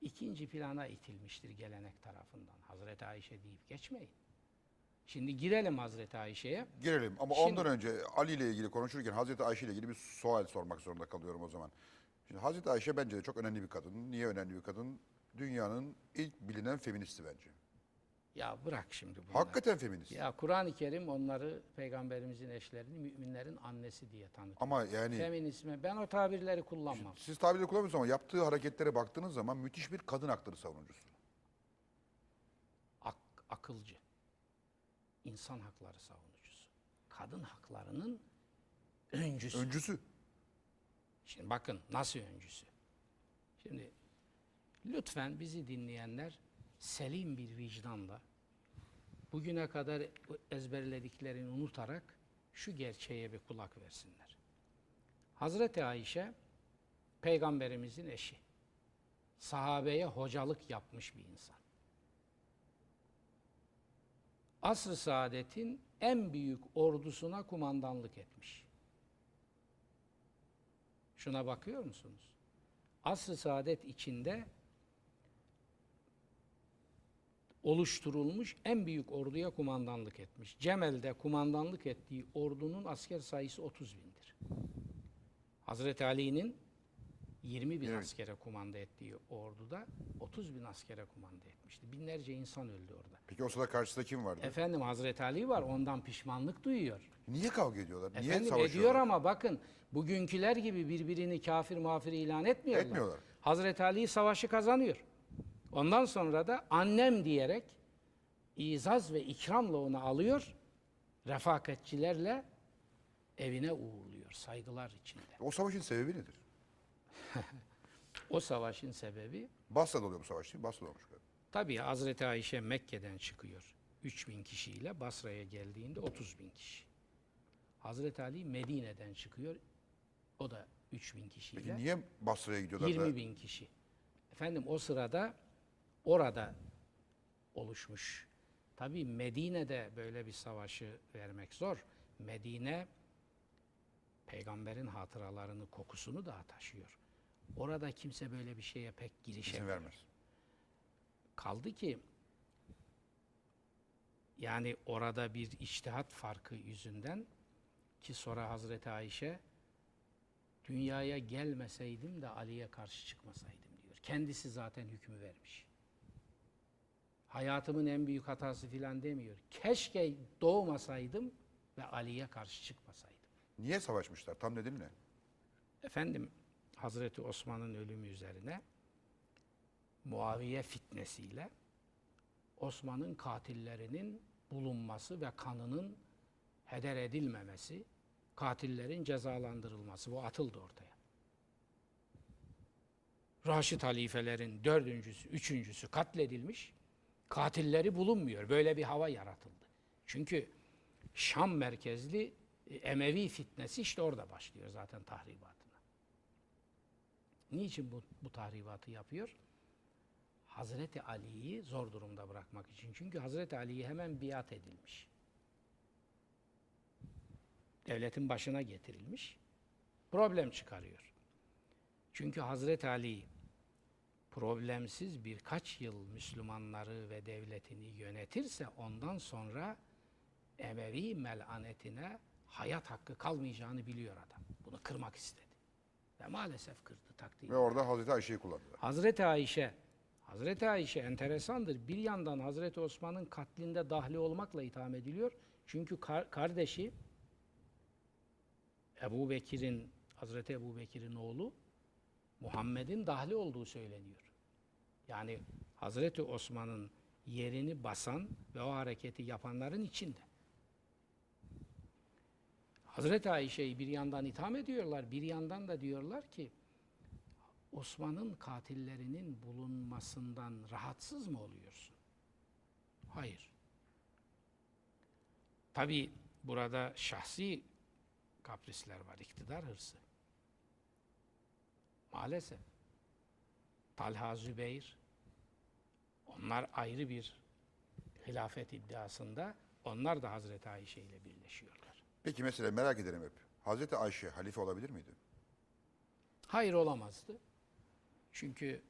ikinci plana itilmiştir gelenek tarafından. Hazreti Ayşe deyip geçmeyin. Şimdi girelim Hazreti Ayşe'ye. Girelim ama Şimdi- ondan önce Ali ile ilgili konuşurken Hazreti Ayşe ile ilgili bir sual sormak zorunda kalıyorum o zaman. Şimdi Hazreti Ayşe bence de çok önemli bir kadın. Niye önemli bir kadın? Dünyanın ilk bilinen feministi bence. Ya bırak şimdi bunları. Hakikaten feminist. Ya Kur'an-ı Kerim onları peygamberimizin eşlerini müminlerin annesi diye tanıtıyor. Ama yani Feminizme ben o tabirleri kullanmam. siz tabirleri kullanmıyorsunuz ama yaptığı hareketlere baktığınız zaman müthiş bir kadın hakları savunucusu. Ak- akılcı. insan hakları savunucusu. Kadın haklarının öncüsü. Öncüsü. Şimdi bakın nasıl öncüsü. Şimdi lütfen bizi dinleyenler selim bir vicdanla bugüne kadar ezberlediklerini unutarak şu gerçeğe bir kulak versinler. Hazreti Ayşe peygamberimizin eşi. Sahabeye hocalık yapmış bir insan. Asr-ı Saadet'in en büyük ordusuna kumandanlık etmiş. Şuna bakıyor musunuz? Asr-ı Saadet içinde oluşturulmuş en büyük orduya kumandanlık etmiş. Cemel'de kumandanlık ettiği ordunun asker sayısı 30 bindir. Hazreti Ali'nin 20 bin Evet. askere kumanda ettiği orduda 30 bin askere kumanda etmişti. Binlerce insan öldü orada. Peki o sırada karşısında kim vardı? Efendim Hazreti Ali var ondan pişmanlık duyuyor. Niye kavga ediyorlar? Niye Efendim savaşıyorlar? ediyor ama bakın bugünküler gibi birbirini kafir mafir ilan etmiyorlar. Etmiyorlar. Hazreti Ali savaşı kazanıyor. Ondan sonra da annem diyerek izaz ve ikramla onu alıyor. Refakatçilerle evine uğurluyor saygılar içinde. O savaşın sebebi nedir? O savaşın sebebi Basra'da oluyor bu savaş değil mi? Basra'da olmuş galiba. tabii Hazreti Ayşe Mekke'den çıkıyor. 3000 kişiyle Basra'ya geldiğinde 30 bin kişi. Hazreti Ali Medine'den çıkıyor. O da 3000 kişiyle. Peki niye Basra'ya gidiyorlar 20 da? bin kişi. Efendim o sırada orada oluşmuş. Tabii Medine'de böyle bir savaşı vermek zor. Medine peygamberin hatıralarını, kokusunu daha taşıyor. Orada kimse böyle bir şeye pek İzin girişemiyor. vermez. Kaldı ki yani orada bir içtihat farkı yüzünden ki sonra Hazreti Ayşe dünyaya gelmeseydim de Ali'ye karşı çıkmasaydım diyor. Kendisi zaten hükmü vermiş. Hayatımın en büyük hatası filan demiyor. Keşke doğmasaydım ve Ali'ye karşı çıkmasaydım. Niye savaşmışlar? Tam nedeni ne? Efendim Hazreti Osman'ın ölümü üzerine Muaviye fitnesiyle Osman'ın katillerinin bulunması ve kanının heder edilmemesi, katillerin cezalandırılması bu atıldı ortaya. Raşid halifelerin dördüncüsü, üçüncüsü katledilmiş, katilleri bulunmuyor. Böyle bir hava yaratıldı. Çünkü Şam merkezli e, Emevi fitnesi işte orada başlıyor zaten tahribatına. Niçin bu, bu tahribatı yapıyor? Hazreti Ali'yi zor durumda bırakmak için. Çünkü Hazreti Ali'ye hemen biat edilmiş. Devletin başına getirilmiş. Problem çıkarıyor. Çünkü Hazreti Ali problemsiz birkaç yıl Müslümanları ve devletini yönetirse ondan sonra Emevi melanetine hayat hakkı kalmayacağını biliyor adam. Bunu kırmak istedi. Ve maalesef kırdı takdir. Ve orada Hazreti Ayşe'yi kullandılar. Hazreti Ayşe, Hazreti Ayşe enteresandır. Bir yandan Hazreti Osman'ın katlinde dahli olmakla itham ediliyor. Çünkü kar- kardeşi Ebu Bekir'in, Hazreti Ebu Bekir'in oğlu Muhammed'in dahli olduğu söyleniyor. Yani Hazreti Osman'ın yerini basan ve o hareketi yapanların içinde. Hazreti Ayşe'yi bir yandan itham ediyorlar, bir yandan da diyorlar ki Osman'ın katillerinin bulunmasından rahatsız mı oluyorsun? Hayır. Tabi burada şahsi kaprisler var, iktidar hırsı. Maalesef. Talha Zübeyir, onlar ayrı bir hilafet iddiasında, onlar da Hazreti Ayşe ile birleşiyorlar. Peki mesela merak ederim hep. Hazreti Ayşe halife olabilir miydi? Hayır olamazdı. Çünkü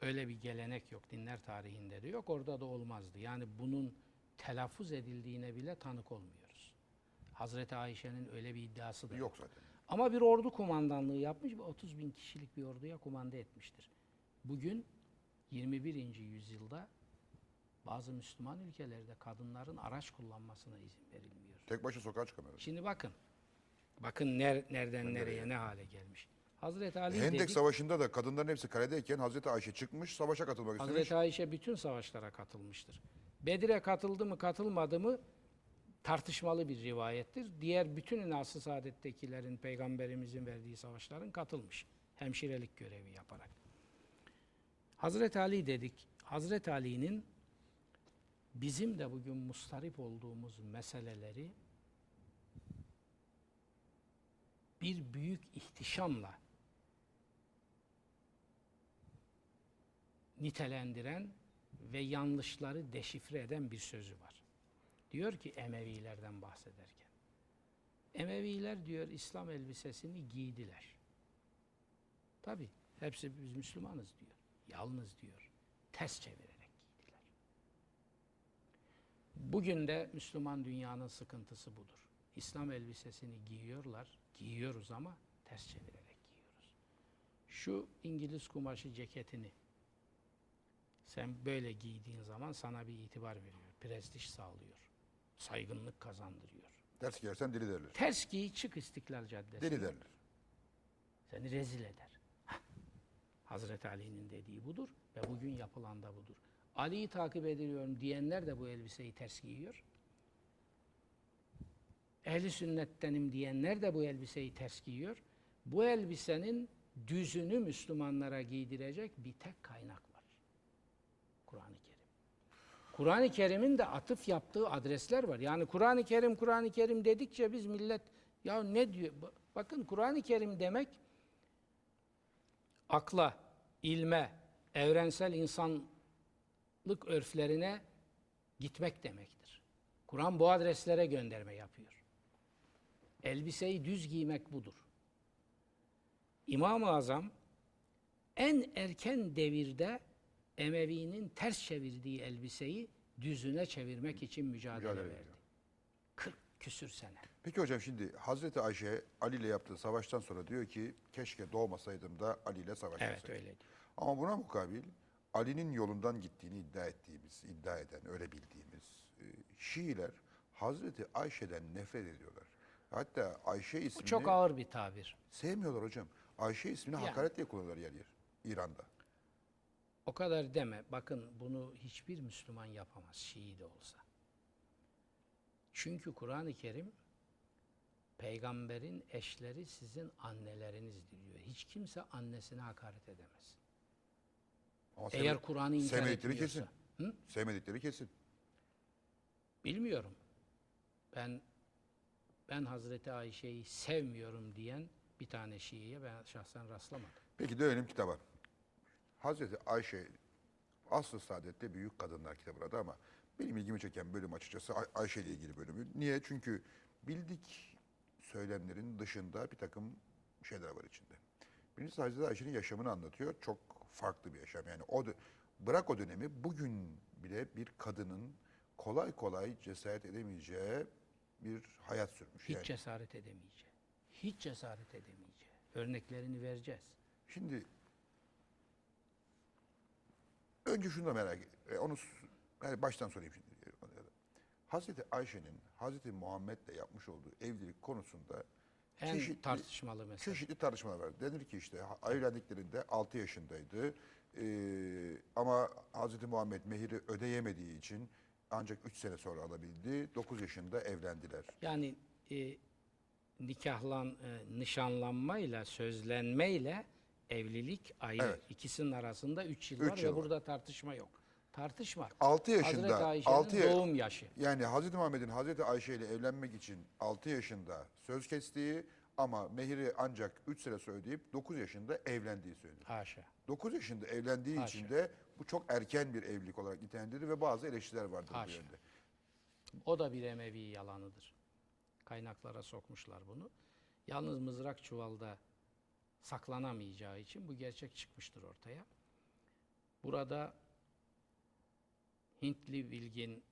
öyle bir gelenek yok. Dinler tarihinde de yok. Orada da olmazdı. Yani bunun telaffuz edildiğine bile tanık olmuyoruz. Hazreti Ayşe'nin öyle bir iddiası da yok. Yok zaten. Ama bir ordu kumandanlığı yapmış ve 30 bin kişilik bir orduya kumanda etmiştir. Bugün 21. yüzyılda bazı Müslüman ülkelerde kadınların araç kullanmasına izin verilmiyor. Tek başına sokağa çıkamıyordu. Şimdi bakın. Bakın ner- nereden nereye? nereye ne hale gelmiş. Hazreti Ali Hendek dedik, Savaşı'nda da kadınların hepsi kaledeyken Hazreti Ayşe çıkmış savaşa katılmak istemiş. Hazreti Ayşe bütün savaşlara katılmıştır. Bedir'e katıldı mı katılmadı mı tartışmalı bir rivayettir. Diğer bütün İnas-ı Saadet'tekilerin peygamberimizin verdiği savaşların katılmış. Hemşirelik görevi yaparak. Hazreti Ali dedik. Hazreti Ali'nin bizim de bugün mustarip olduğumuz meseleleri bir büyük ihtişamla nitelendiren ve yanlışları deşifre eden bir sözü var. Diyor ki Emevilerden bahsederken. Emeviler diyor İslam elbisesini giydiler. Tabi hepsi biz Müslümanız diyor. Yalnız diyor. Ters çevirerek giydiler. Bugün de Müslüman dünyanın sıkıntısı budur. İslam elbisesini giyiyorlar, giyiyoruz ama ters çevirerek giyiyoruz. Şu İngiliz kumaşı ceketini sen böyle giydiğin zaman sana bir itibar veriyor, prestij sağlıyor, saygınlık kazandırıyor. Ders giyersen deli derler. Ters giy çık İstiklal Caddesi'ne. Deli derler. Seni rezil eder. Hah. Hazreti Ali'nin dediği budur ve bugün yapılan da budur. Ali'yi takip ediyorum diyenler de bu elbiseyi ters giyiyor. Ehli sünnettenim diyenler de bu elbiseyi ters giyiyor. Bu elbisenin düzünü Müslümanlara giydirecek bir tek kaynak var. Kur'an-ı Kerim. Kur'an-ı Kerim'in de atıf yaptığı adresler var. Yani Kur'an-ı Kerim, Kur'an-ı Kerim dedikçe biz millet ya ne diyor? Ba- Bakın Kur'an-ı Kerim demek akla, ilme, evrensel insanlık örflerine gitmek demektir. Kur'an bu adreslere gönderme yapıyor. Elbiseyi düz giymek budur. İmam-ı Azam en erken devirde Emevi'nin ters çevirdiği elbiseyi düzüne çevirmek için mücadele, Mücadele verdi. ediyor. 40 küsür sene. Peki hocam şimdi Hazreti Ayşe Ali ile yaptığı savaştan sonra diyor ki keşke doğmasaydım da Ali ile savaşmasaydım. Evet öyle diyor. Ama buna mukabil Ali'nin yolundan gittiğini iddia ettiğimiz, iddia eden, öyle bildiğimiz e, Şiiler Hazreti Ayşe'den nefret ediyorlar. Hatta Ayşe Bu ismini çok ağır bir tabir. sevmiyorlar hocam. Ayşe ismini Yani. hakaret diye kullanıyorlar yer yer İran'da. O kadar deme. Bakın bunu hiçbir Müslüman yapamaz. Şii de olsa. Çünkü Kur'an-ı Kerim peygamberin eşleri sizin annelerinizdir diyor. Hiç kimse annesine hakaret edemez. Ama Eğer Kur'an'ı inkar sevmedikleri etmiyorsa. kesin. Hı? Sevmedikleri kesin. Bilmiyorum. Ben ben Hazreti Ayşe'yi sevmiyorum diyen bir tane Şii'ye ben şahsen rastlamadım. Peki dönelim kitaba. Hazreti Ayşe Asr-ı Saadet'te Büyük Kadınlar kitabı adı ama benim ilgimi çeken bölüm açıkçası Ay- Ayşe ile ilgili bölümü. Niye? Çünkü bildik söylemlerin dışında bir takım şeyler var içinde. Birincisi Hazreti Ayşe'nin yaşamını anlatıyor. Çok farklı bir yaşam. Yani o bırak o dönemi bugün bile bir kadının kolay kolay cesaret edemeyeceği bir hayat sürmüş. Hiç Yani cesaret edemeyeceği. Hiç cesaret edemeyeceği. Örneklerini vereceğiz. Şimdi önce şunu da merak ediyorum. Onu s- yani baştan sorayım şimdi. Hazreti Ayşe'nin Hazreti Muhammed'le yapmış olduğu evlilik konusunda En çeşitli, tartışmalı mesele. çeşitli tartışmalar var. Denir ki işte evlendiklerinde 6 yaşındaydı. Ee, ama Hazreti Muhammed mehiri ödeyemediği için ancak 3 sene sonra alabildi. 9 yaşında evlendiler. Yani e, nikahlan, e, nişanlanmayla, sözlenmeyle evlilik ayrı. Evet. İkisinin arasında 3 yıl Üç var yıl ve var. burada tartışma yok. Tartışma. 6 Hazreti yaşında Ayşe'nin 6 ya- doğum yaşı. Yani Hazreti Muhammed'in Hazreti Ayşe ile evlenmek için 6 yaşında söz kestiği ama mehiri ancak 3 sene ödeyip 9 yaşında evlendiği söylenir. Haşa. 9 yaşında evlendiği Haşa. için de bu çok erken bir evlilik olarak nitelendirilir ve bazı eleştiriler vardır bu Haşa. yönde. O da bir Emevi yalanıdır. Kaynaklara sokmuşlar bunu. Yalnız mızrak çuvalda saklanamayacağı için bu gerçek çıkmıştır ortaya. Burada Hintli bilgin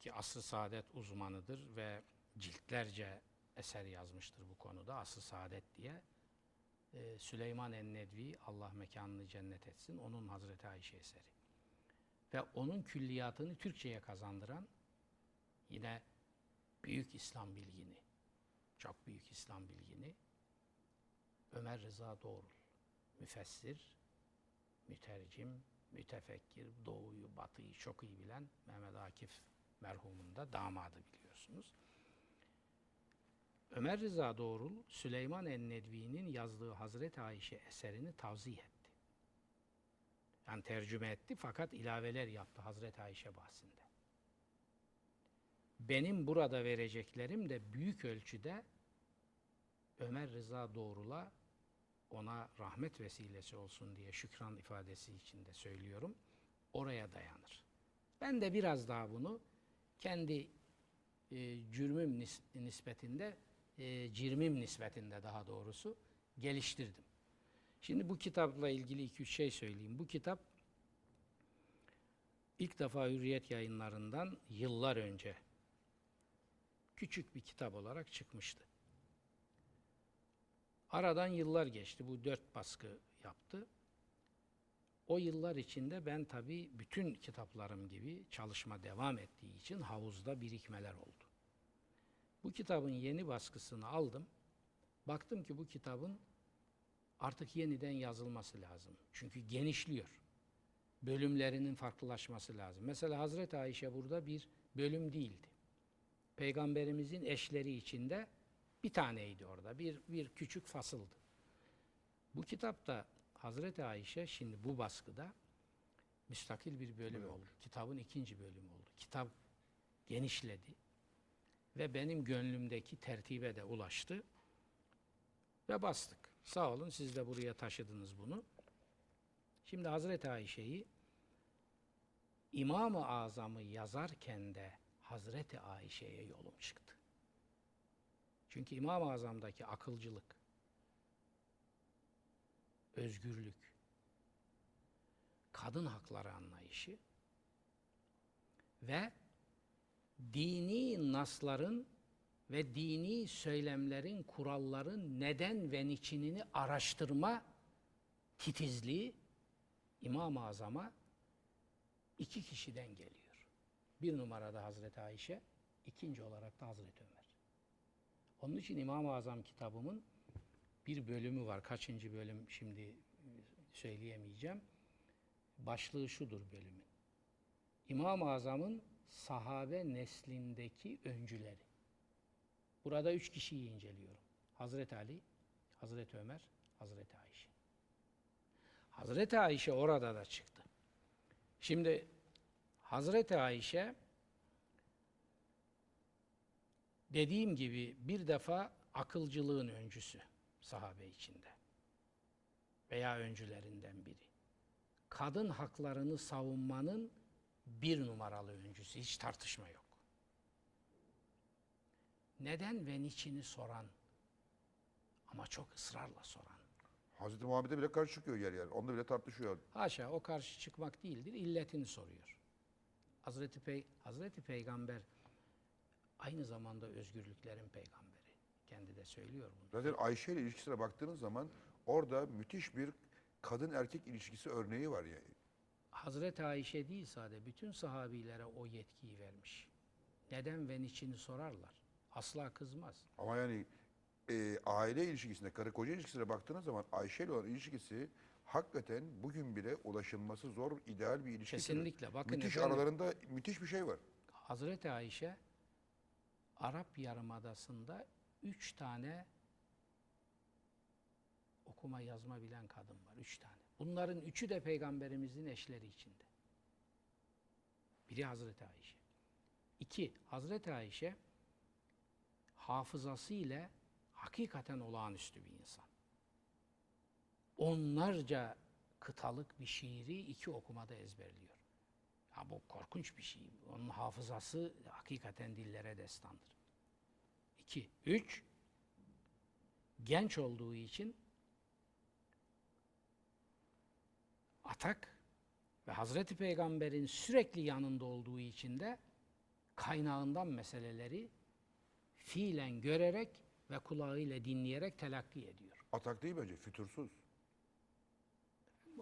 ki asr saadet uzmanıdır ve ciltlerce eser yazmıştır bu konuda asr saadet diye. Ee, Süleyman en-Nedvi Allah mekanını cennet etsin onun Hazreti Ayşe eseri. Ve onun külliyatını Türkçe'ye kazandıran yine büyük İslam bilgini, çok büyük İslam bilgini Ömer Rıza Doğrul, müfessir, mütercim, mütefekkir, doğuyu, batıyı çok iyi bilen Mehmet Akif merhumun da damadı biliyorsunuz. Ömer Rıza Doğrul, Süleyman en-Nedvi'nin yazdığı Hazreti Ayşe eserini tavzih etti. Yani tercüme etti fakat ilaveler yaptı Hazreti Ayşe bahsinde. Benim burada vereceklerim de büyük ölçüde Ömer Rıza Doğrul'a ona rahmet vesilesi olsun diye şükran ifadesi içinde söylüyorum. Oraya dayanır. Ben de biraz daha bunu kendi e, cürmüm nis- nispetinde, e, cirmim nispetinde daha doğrusu geliştirdim. Şimdi bu kitapla ilgili iki üç şey söyleyeyim. Bu kitap ilk defa Hürriyet yayınlarından yıllar önce küçük bir kitap olarak çıkmıştı. Aradan yıllar geçti. Bu dört baskı yaptı. O yıllar içinde ben tabii bütün kitaplarım gibi çalışma devam ettiği için havuzda birikmeler oldu. Bu kitabın yeni baskısını aldım. Baktım ki bu kitabın artık yeniden yazılması lazım. Çünkü genişliyor. Bölümlerinin farklılaşması lazım. Mesela Hazreti Ayşe burada bir bölüm değildi. Peygamberimizin eşleri içinde bir taneydi orada. Bir, bir küçük fasıldı. Bu kitapta Hazreti Ayşe şimdi bu baskıda müstakil bir bölüm oldu. Kitabın ikinci bölümü oldu. Kitap genişledi ve benim gönlümdeki tertibe de ulaştı ve bastık. Sağ olun siz de buraya taşıdınız bunu. Şimdi Hazreti Ayşe'yi İmam-ı Azam'ı yazarken de Hazreti Ayşe'ye yolum çıktı. Çünkü İmam-ı Azam'daki akılcılık, özgürlük, kadın hakları anlayışı ve dini nasların ve dini söylemlerin, kuralların neden ve niçinini araştırma titizliği İmam-ı Azam'a iki kişiden geliyor. Bir numarada Hazreti Ayşe, ikinci olarak da Hazreti Ömer. Onun için İmam-ı Azam kitabımın bir bölümü var. Kaçıncı bölüm şimdi e, söyleyemeyeceğim. Başlığı şudur bölümün. İmam-ı Azam'ın sahabe neslindeki öncüleri. Burada üç kişiyi inceliyorum. Hazreti Ali, Hazreti Ömer, Hazreti Ayşe. Hazreti Ayşe orada da çıktı. Şimdi Hazreti Ayşe dediğim gibi bir defa akılcılığın öncüsü sahabe içinde veya öncülerinden biri. Kadın haklarını savunmanın bir numaralı öncüsü, hiç tartışma yok. Neden ve niçini soran ama çok ısrarla soran. Hazreti Muhammed'e bile karşı çıkıyor yer yer. Onunla bile tartışıyor. Haşa o karşı çıkmak değildir, illetini soruyor. Hazreti, Pey Hazreti Peygamber aynı zamanda özgürlüklerin peygamberi. Kendi de söylüyor bunu. Zaten Ayşe ile ilişkisine baktığınız zaman orada müthiş bir kadın erkek ilişkisi örneği var yani. Hazreti Ayşe değil sadece bütün sahabilere o yetkiyi vermiş. Neden ve niçini sorarlar. Asla kızmaz. Ama yani e, aile ilişkisine, karı koca ilişkisine baktığınız zaman Ayşe ile olan ilişkisi hakikaten bugün bile ulaşılması zor, ideal bir ilişki. Kesinlikle. Bakın müthiş efendim, aralarında müthiş bir şey var. Hazreti Ayşe Arap Yarımadası'nda üç tane okuma yazma bilen kadın var. Üç tane. Bunların üçü de peygamberimizin eşleri içinde. Biri Hazreti Ayşe. İki, Hazreti Ayşe hafızası ile hakikaten olağanüstü bir insan. Onlarca kıtalık bir şiiri iki okumada ezberliyor. Ya bu korkunç bir şey. Onun hafızası hakikaten dillere destandır. İki. Üç, genç olduğu için atak ve Hazreti Peygamber'in sürekli yanında olduğu için de kaynağından meseleleri fiilen görerek ve kulağıyla dinleyerek telakki ediyor. Atak değil bence, fütursuz.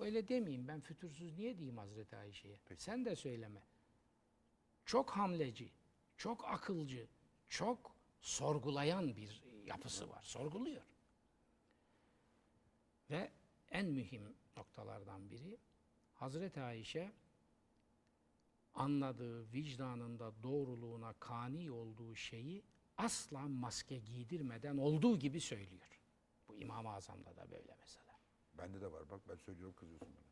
Öyle demeyeyim ben fütursuz niye diyeyim Hazreti Ayşe'ye? Sen de söyleme. Çok hamleci, çok akılcı, çok sorgulayan bir yapısı var. Sorguluyor. Ve en mühim noktalardan biri Hazreti Ayşe anladığı, vicdanında doğruluğuna kani olduğu şeyi asla maske giydirmeden olduğu gibi söylüyor. Bu İmam-ı Azam'da da böyle mesela. Bende de var bak ben söylüyorum kızıyorsun bana.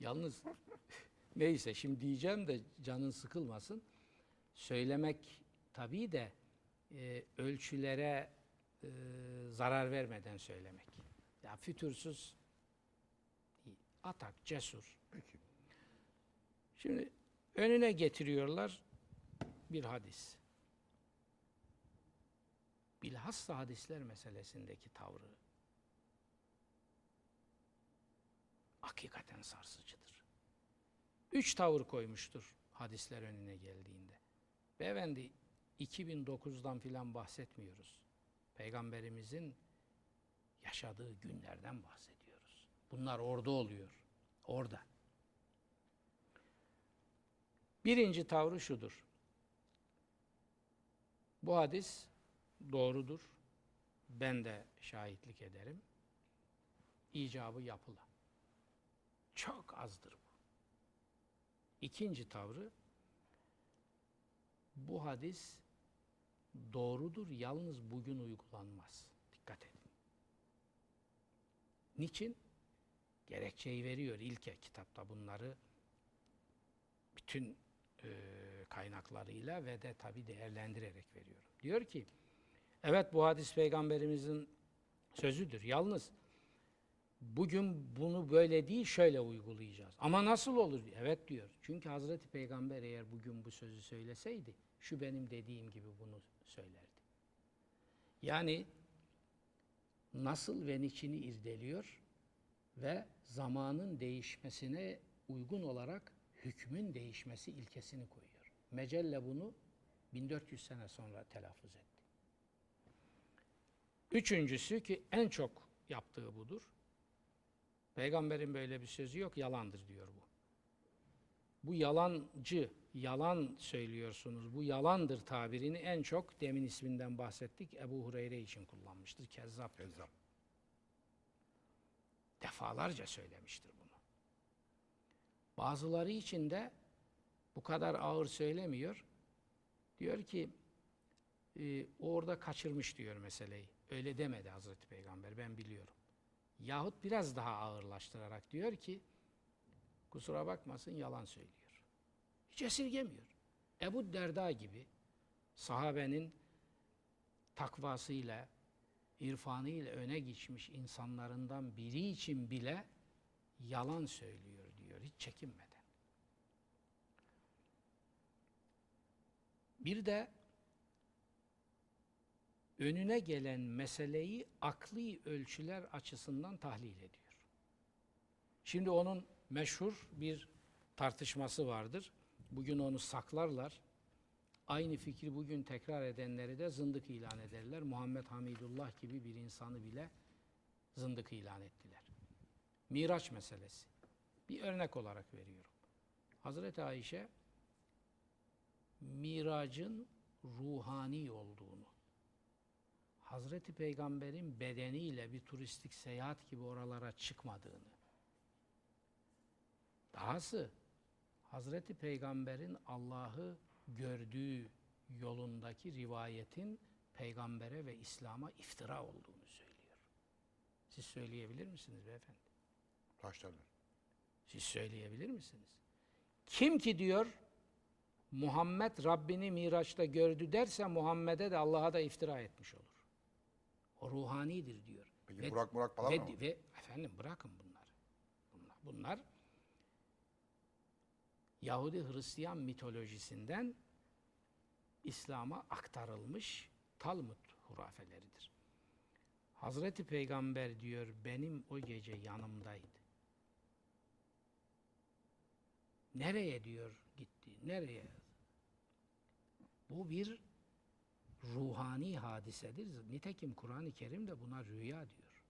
Yalnız neyse şimdi diyeceğim de canın sıkılmasın. Söylemek tabii de e, ölçülere e, zarar vermeden söylemek. Ya fütursuz, atak, cesur. Peki. Şimdi önüne getiriyorlar bir hadis. Bilhassa hadisler meselesindeki tavrı hakikaten sarsıcıdır. Üç tavır koymuştur hadisler önüne geldiğinde. Beyefendi 2009'dan filan bahsetmiyoruz. Peygamberimizin yaşadığı günlerden bahsediyoruz. Bunlar orada oluyor. Orada. Birinci tavrı şudur. Bu hadis doğrudur. Ben de şahitlik ederim. İcabı yapıla. Çok azdır bu. İkinci tavrı bu hadis doğrudur yalnız bugün uygulanmaz. Dikkat edin. Niçin? Gerekçeyi veriyor ilke kitapta bunları bütün e, kaynaklarıyla ve de tabi değerlendirerek veriyorum. Diyor ki evet bu hadis peygamberimizin sözüdür. Yalnız bugün bunu böyle değil şöyle uygulayacağız. Ama nasıl olur? Evet diyor. Çünkü Hazreti Peygamber eğer bugün bu sözü söyleseydi şu benim dediğim gibi bunu söylerdi. Yani nasıl ve niçini irdeliyor ve zamanın değişmesine uygun olarak hükmün değişmesi ilkesini koyuyor. Mecelle bunu 1400 sene sonra telaffuz etti. Üçüncüsü ki en çok yaptığı budur. Peygamberin böyle bir sözü yok, yalandır diyor bu. Bu yalancı, yalan söylüyorsunuz, bu yalandır tabirini en çok demin isminden bahsettik, Ebu Hureyre için kullanmıştır. Kezzap. Kezzap. Defalarca söylemiştir bunu. Bazıları için de bu kadar ağır söylemiyor. Diyor ki e, orada kaçırmış diyor meseleyi. Öyle demedi Hazreti Peygamber ben biliyorum. Yahut biraz daha ağırlaştırarak diyor ki kusura bakmasın yalan söylüyor. Hiç esirgemiyor. Ebu Derda gibi sahabenin takvasıyla, irfanıyla öne geçmiş insanlarından biri için bile yalan söylüyor diyor hiç çekinmeden. Bir de önüne gelen meseleyi akli ölçüler açısından tahlil ediyor. Şimdi onun meşhur bir tartışması vardır. Bugün onu saklarlar. Aynı fikri bugün tekrar edenleri de zındık ilan ederler. Muhammed Hamidullah gibi bir insanı bile zındık ilan ettiler. Miraç meselesi. Bir örnek olarak veriyorum. Hazreti Ayşe miracın ruhani olduğunu, Hazreti Peygamber'in bedeniyle bir turistik seyahat gibi oralara çıkmadığını, dahası Hazreti Peygamber'in Allah'ı gördüğü yolundaki rivayetin peygambere ve İslam'a iftira olduğunu söylüyor. Siz söyleyebilir misiniz beyefendi? Taşlarlar. Siz söyleyebilir misiniz? Kim ki diyor Muhammed Rabbini Miraç'ta gördü derse Muhammed'e de Allah'a da iftira etmiş olur. O ruhanidir diyor. Peki Ve- Burak Murak falan ve, mı? ve efendim bırakın bunları. Bunlar, bunlar Yahudi Hristiyan mitolojisinden İslam'a aktarılmış Talmud hurafeleridir. Hazreti Peygamber diyor benim o gece yanımdaydı. Nereye diyor gitti? Nereye? Bu bir ruhani hadisedir. Nitekim Kur'an-ı Kerim de buna rüya diyor.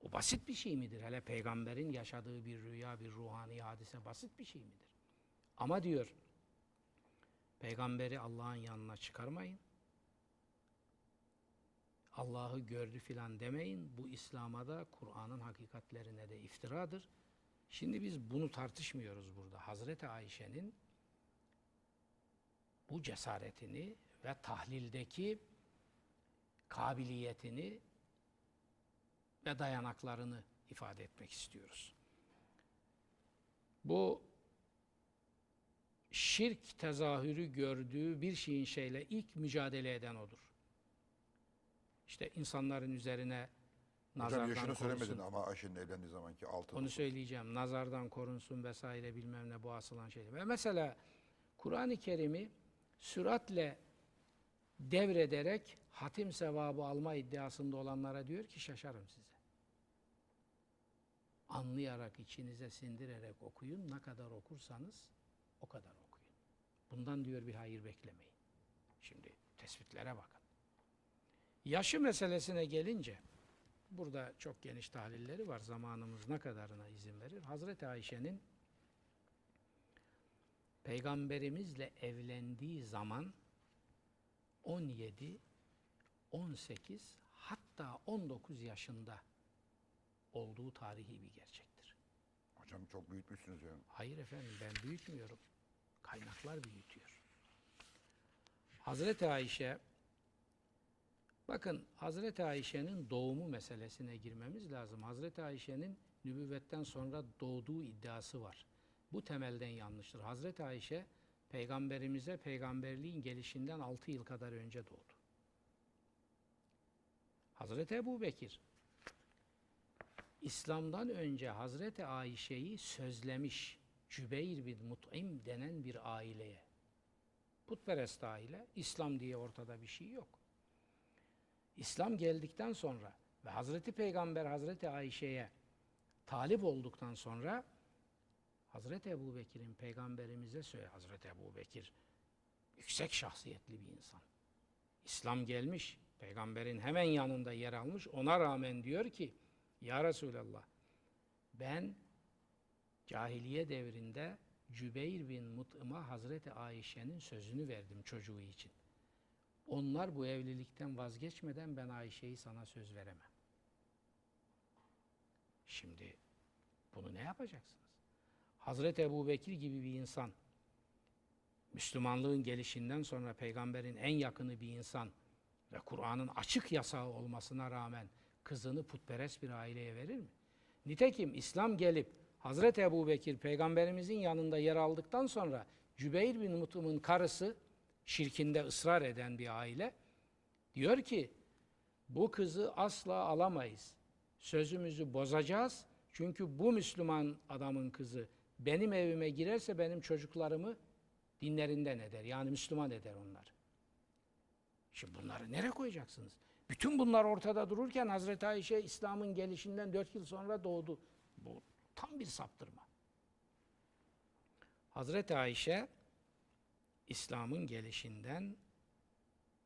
O basit bir şey midir? Hele peygamberin yaşadığı bir rüya, bir ruhani hadise basit bir şey midir? Ama diyor, peygamberi Allah'ın yanına çıkarmayın. Allah'ı gördü filan demeyin. Bu İslam'a da Kur'an'ın hakikatlerine de iftiradır. Şimdi biz bunu tartışmıyoruz burada. Hazreti Ayşe'nin bu cesaretini ve tahlildeki kabiliyetini ve dayanaklarını ifade etmek istiyoruz. Bu şirk tezahürü gördüğü bir şeyin şeyle ilk mücadele eden odur. İşte insanların üzerine Hocam nazardan yaşını korunsun. söylemedin ama Ayşe'nin evlendiği zamanki altı. Onu söyleyeceğim. Nazardan korunsun vesaire bilmem ne bu asılan şeyler. Ve mesela Kur'an-ı Kerim'i süratle devrederek hatim sevabı alma iddiasında olanlara diyor ki şaşarım size. Anlayarak, içinize sindirerek okuyun. Ne kadar okursanız o kadar okuyun. Bundan diyor bir hayır beklemeyin. Şimdi tespitlere bakın. Yaşı meselesine gelince Burada çok geniş tahlilleri var. Zamanımız ne kadarına izin verir? Hazreti Ayşe'nin peygamberimizle evlendiği zaman 17, 18 hatta 19 yaşında olduğu tarihi bir gerçektir. Hocam çok büyütmüşsünüz ya. Hayır efendim ben büyütmüyorum. Kaynaklar büyütüyor. Hazreti Ayşe Bakın Hazreti Ayşe'nin doğumu meselesine girmemiz lazım. Hazreti Ayşe'nin nübüvvetten sonra doğduğu iddiası var. Bu temelden yanlıştır. Hazreti Ayşe peygamberimize peygamberliğin gelişinden 6 yıl kadar önce doğdu. Hazreti Ebu Bekir İslam'dan önce Hazreti Ayşe'yi sözlemiş Cübeyr bin Mut'im denen bir aileye. Putperest aile, İslam diye ortada bir şey yok. İslam geldikten sonra ve Hazreti Peygamber Hazreti Ayşe'ye talip olduktan sonra Hazreti Ebu Bekir'in peygamberimize söyle Hazreti Ebu Bekir yüksek şahsiyetli bir insan. İslam gelmiş, peygamberin hemen yanında yer almış. Ona rağmen diyor ki Ya Resulallah ben cahiliye devrinde Cübeyr bin Mut'ım'a Hazreti Ayşe'nin sözünü verdim çocuğu için. Onlar bu evlilikten vazgeçmeden ben Ayşe'yi sana söz veremem. Şimdi bunu ne yapacaksınız? Hazreti Ebu Bekir gibi bir insan, Müslümanlığın gelişinden sonra peygamberin en yakını bir insan ve Kur'an'ın açık yasağı olmasına rağmen kızını putperest bir aileye verir mi? Nitekim İslam gelip Hazreti Ebu Bekir peygamberimizin yanında yer aldıktan sonra Cübeyr bin Mut'um'un karısı şirkinde ısrar eden bir aile diyor ki bu kızı asla alamayız. Sözümüzü bozacağız. Çünkü bu Müslüman adamın kızı benim evime girerse benim çocuklarımı dinlerinden eder. Yani Müslüman eder onlar. Şimdi bunları nereye koyacaksınız? Bütün bunlar ortada dururken Hazreti Ayşe İslam'ın gelişinden dört yıl sonra doğdu. Bu tam bir saptırma. Hazreti Ayşe İslam'ın gelişinden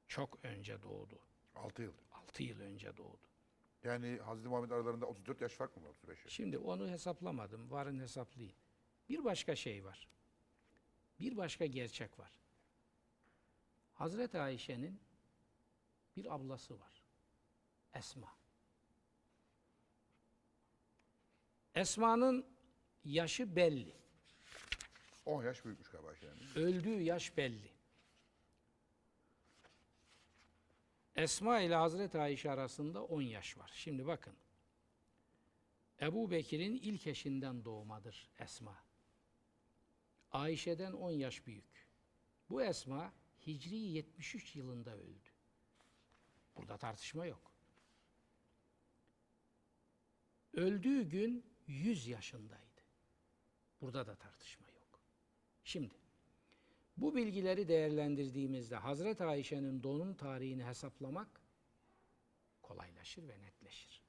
çok önce doğdu. 6 yıl. 6 yıl önce doğdu. Yani Hazreti Muhammed aralarında 34 yaş fark mı var? 35 yaş. Şimdi onu hesaplamadım. Varın hesaplayın. Bir başka şey var. Bir başka gerçek var. Hazreti Ayşe'nin bir ablası var. Esma. Esma'nın yaşı belli. 10 yaş büyükmüş galiba yani. Öldüğü yaş belli. Esma ile Hazreti Ayşe arasında 10 yaş var. Şimdi bakın. Ebu Bekir'in ilk eşinden doğmadır Esma. Ayşe'den 10 yaş büyük. Bu Esma Hicri 73 yılında öldü. Burada tartışma yok. Öldüğü gün 100 yaşındaydı. Burada da tartışma yok. Şimdi bu bilgileri değerlendirdiğimizde Hazreti Ayşe'nin doğum tarihini hesaplamak kolaylaşır ve netleşir.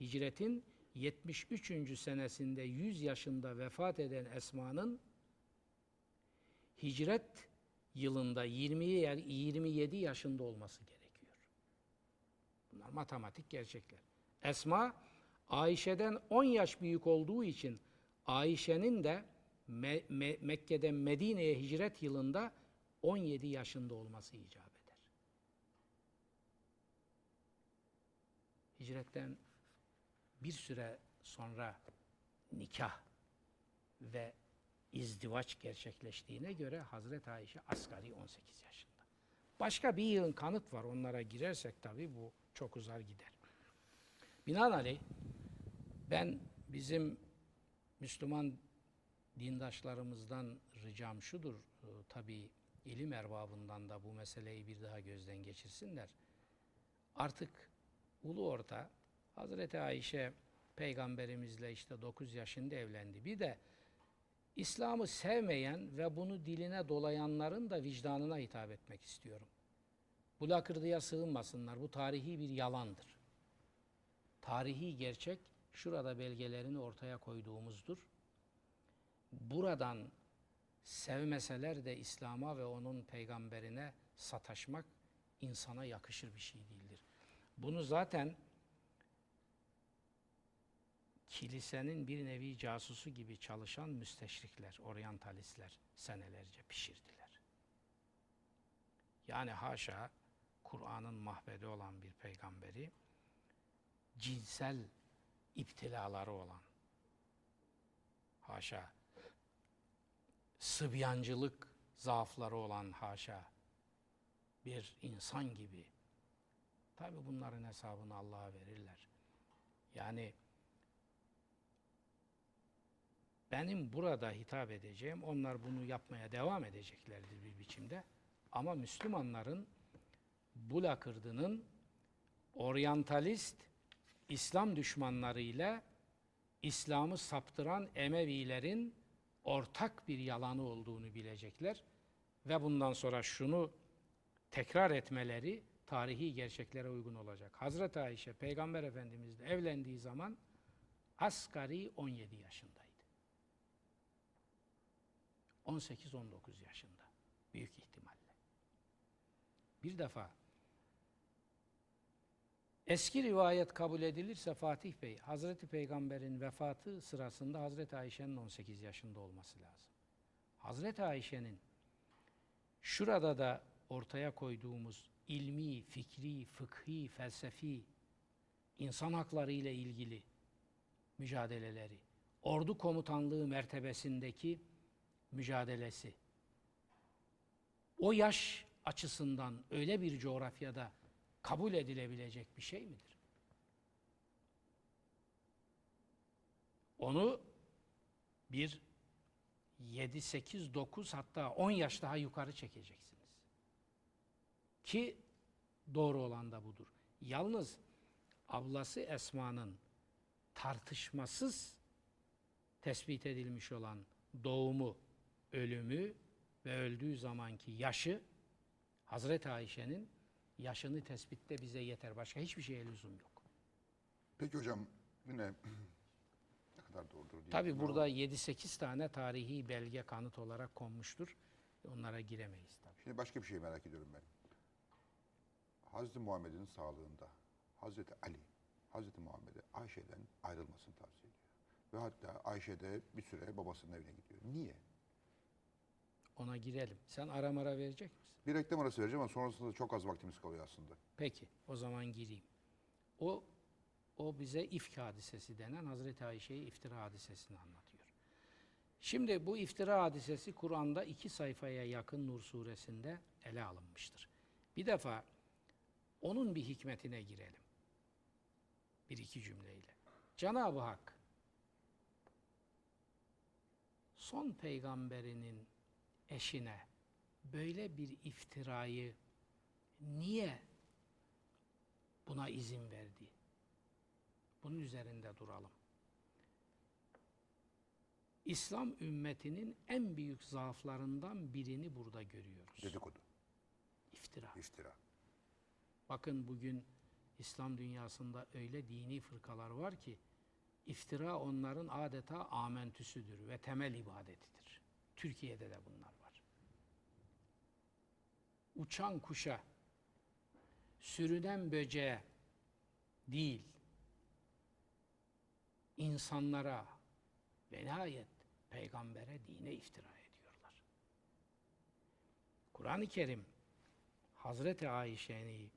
Hicretin 73. senesinde 100 yaşında vefat eden Esma'nın hicret yılında 20 yer 27 yaşında olması gerekiyor. Bunlar matematik gerçekler. Esma Ayşe'den 10 yaş büyük olduğu için Ayşe'nin de Me- Me- Mekke'den Medine'ye hicret yılında 17 yaşında olması icap eder. Hicretten bir süre sonra nikah ve izdivaç gerçekleştiğine göre Hazreti Ayşe asgari 18 yaşında. Başka bir yığın kanıt var. Onlara girersek tabii bu çok uzar gider. Binaenaleyh ben bizim Müslüman dindaşlarımızdan ricam şudur. e, Tabii ilim erbabından da bu meseleyi bir daha gözden geçirsinler. Artık ulu orta Hazreti Ayşe peygamberimizle işte 9 yaşında evlendi. Bir de İslam'ı sevmeyen ve bunu diline dolayanların da vicdanına hitap etmek istiyorum. Bu lakırdıya sığınmasınlar. Bu tarihi bir yalandır. Tarihi gerçek şurada belgelerini ortaya koyduğumuzdur. Buradan sevmeseler de İslam'a ve onun peygamberine sataşmak insana yakışır bir şey değildir. Bunu zaten kilisenin bir nevi casusu gibi çalışan müsteşrikler, oryantalistler senelerce pişirdiler. Yani haşa Kur'an'ın mahvedi olan bir peygamberi cinsel iptilaları olan haşa sıbyancılık zaafları olan haşa bir insan gibi tabi bunların hesabını Allah'a verirler. Yani benim burada hitap edeceğim, onlar bunu yapmaya devam edeceklerdir bir biçimde. Ama Müslümanların bu lakırdının oryantalist İslam düşmanlarıyla İslam'ı saptıran Emevilerin ortak bir yalanı olduğunu bilecekler ve bundan sonra şunu tekrar etmeleri tarihi gerçeklere uygun olacak. Hazreti Ayşe Peygamber Efendimizle evlendiği zaman asgari 17 yaşındaydı. 18-19 yaşında büyük ihtimalle. Bir defa eski rivayet kabul edilirse Fatih Bey, Hazreti Peygamber'in vefatı sırasında Hazreti Ayşe'nin 18 yaşında olması lazım. Hazreti Ayşe'nin şurada da ortaya koyduğumuz ilmi, fikri, fıkhi, felsefi, insan hakları ile ilgili mücadeleleri, ordu komutanlığı mertebesindeki mücadelesi, o yaş açısından öyle bir coğrafyada kabul edilebilecek bir şey midir? Onu bir 7, 8, 9 hatta 10 yaş daha yukarı çekeceksiniz. Ki doğru olan da budur. Yalnız ablası Esma'nın tartışmasız tespit edilmiş olan doğumu, ölümü ve öldüğü zamanki yaşı Hazreti Ayşe'nin yaşını tespitte bize yeter. Başka hiçbir şeye lüzum yok. Peki hocam yine ne kadar doğrudur diye. Tabi burada 7-8 tane tarihi belge kanıt olarak konmuştur. Onlara giremeyiz tabii. Şimdi başka bir şey merak ediyorum ben. Hazreti Muhammed'in sağlığında Hazreti Ali, Hazreti Muhammed'e Ayşe'den ayrılmasını tavsiye ediyor. Ve hatta Ayşe de bir süre babasının evine gidiyor. Niye? Ona girelim. Sen ara mara verecek misin? Bir reklam arası vereceğim ama sonrasında çok az vaktimiz kalıyor aslında. Peki, o zaman gireyim. O o bize ifk hadisesi denen Hazreti Ayşe'yi iftira hadisesini anlatıyor. Şimdi bu iftira hadisesi Kur'an'da iki sayfaya yakın Nur suresinde ele alınmıştır. Bir defa onun bir hikmetine girelim. Bir iki cümleyle. Cenab-ı Hak son peygamberinin eşine böyle bir iftirayı niye buna izin verdi? Bunun üzerinde duralım. İslam ümmetinin en büyük zaaflarından birini burada görüyoruz. Dedikodu, İftira. iftira. Bakın bugün İslam dünyasında öyle dini fırkalar var ki iftira onların adeta amentüsüdür ve temel ibadetidir. Türkiye'de de bunlar var. Uçan kuşa, sürünen böceğe değil, insanlara ve nihayet peygambere, dine iftira ediyorlar. Kur'an-ı Kerim Hazreti Ayşe'ni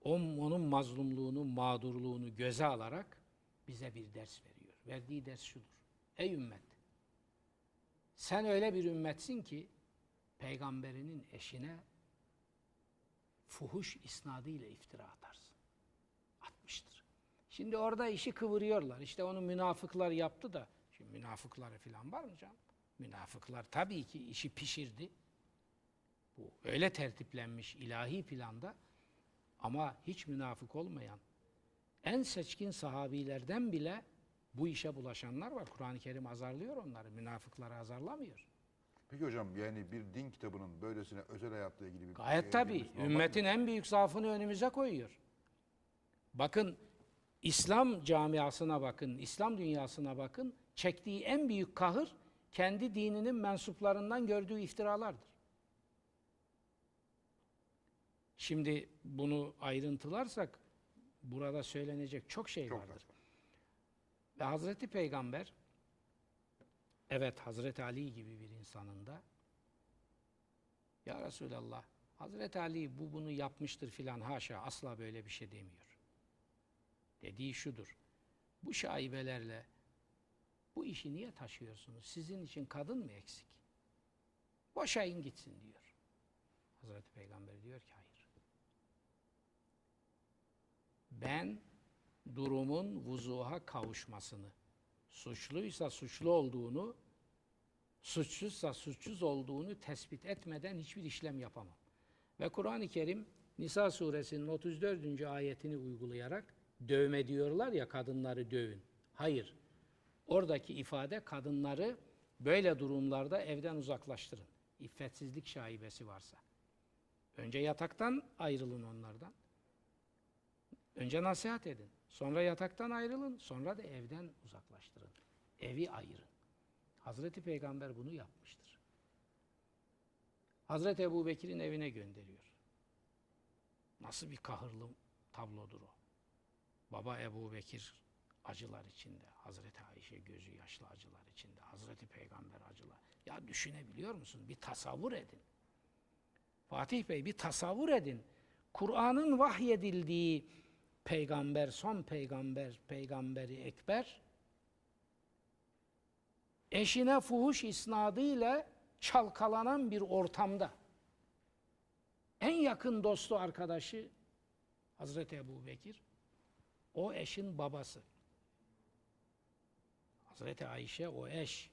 on- onun mazlumluğunu, mağdurluğunu göze alarak bize bir ders veriyor. Verdiği ders şudur. Ey ümmet! Sen öyle bir ümmetsin ki peygamberinin eşine fuhuş isnadıyla iftira atarsın. Atmıştır. Şimdi orada işi kıvırıyorlar. İşte onu münafıklar yaptı da. Şimdi münafıkları falan var mı canım? Münafıklar tabii ki işi pişirdi. Bu öyle tertiplenmiş ilahi planda ama hiç münafık olmayan en seçkin sahabilerden bile bu işe bulaşanlar var. Kur'an-ı Kerim azarlıyor onları. Münafıkları azarlamıyor. Peki hocam yani bir din kitabının böylesine özel hayatla ilgili bir Gayet şey tabii. normal Ümmetin en büyük zaafını önümüze koyuyor. Bakın İslam camiasına bakın, İslam dünyasına bakın. Çektiği en büyük kahır kendi dininin mensuplarından gördüğü iftiralardır. Şimdi bunu ayrıntılarsak burada söylenecek çok şey Çok vardır. Ve Hazreti Peygamber evet Hazreti Ali gibi bir insanın da ya Resulallah Hazreti Ali bu bunu yapmıştır filan haşa asla böyle bir şey demiyor. Dediği şudur. Bu şaibelerle bu işi niye taşıyorsunuz? Sizin için kadın mı eksik? Boşayın gitsin diyor. Hazreti Peygamber diyor ki hayır. Ben durumun vuzuha kavuşmasını, suçluysa suçlu olduğunu, suçsuzsa suçsuz olduğunu tespit etmeden hiçbir işlem yapamam. Ve Kur'an-ı Kerim Nisa suresinin 34. ayetini uygulayarak dövme diyorlar ya kadınları dövün. Hayır. Oradaki ifade kadınları böyle durumlarda evden uzaklaştırın. İffetsizlik şaibesi varsa. Önce yataktan ayrılın onlardan. Önce nasihat edin. Sonra yataktan ayrılın. Sonra da evden uzaklaştırın. Evi ayırın. Hazreti Peygamber bunu yapmıştır. Hazreti Ebu Bekir'in evine gönderiyor. Nasıl bir kahırlı tablodur o. Baba Ebu Bekir acılar içinde. Hazreti Ayşe gözü yaşlı acılar içinde. Hazreti Peygamber acılar. Ya düşünebiliyor musun? Bir tasavvur edin. Fatih Bey bir tasavvur edin. Kur'an'ın vahyedildiği peygamber, son peygamber, peygamberi ekber eşine fuhuş isnadıyla çalkalanan bir ortamda en yakın dostu arkadaşı Hazreti Ebu Bekir o eşin babası. Hazreti Ayşe o eş.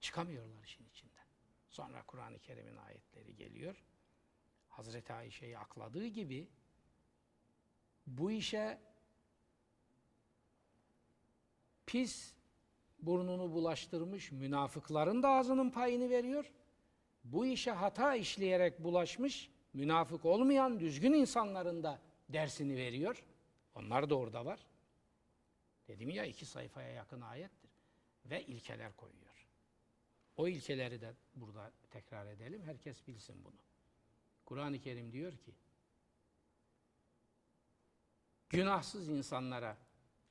Çıkamıyorlar işin içinden. Sonra Kur'an-ı Kerim'in ayetleri geliyor. Hazreti Ayşe'yi akladığı gibi bu işe pis burnunu bulaştırmış münafıkların da ağzının payını veriyor. Bu işe hata işleyerek bulaşmış münafık olmayan düzgün insanların da dersini veriyor. Onlar da orada var. Dedim ya iki sayfaya yakın ayettir. Ve ilkeler koyuyor. O ilkeleri de burada tekrar edelim. Herkes bilsin bunu. Kur'an-ı Kerim diyor ki, günahsız insanlara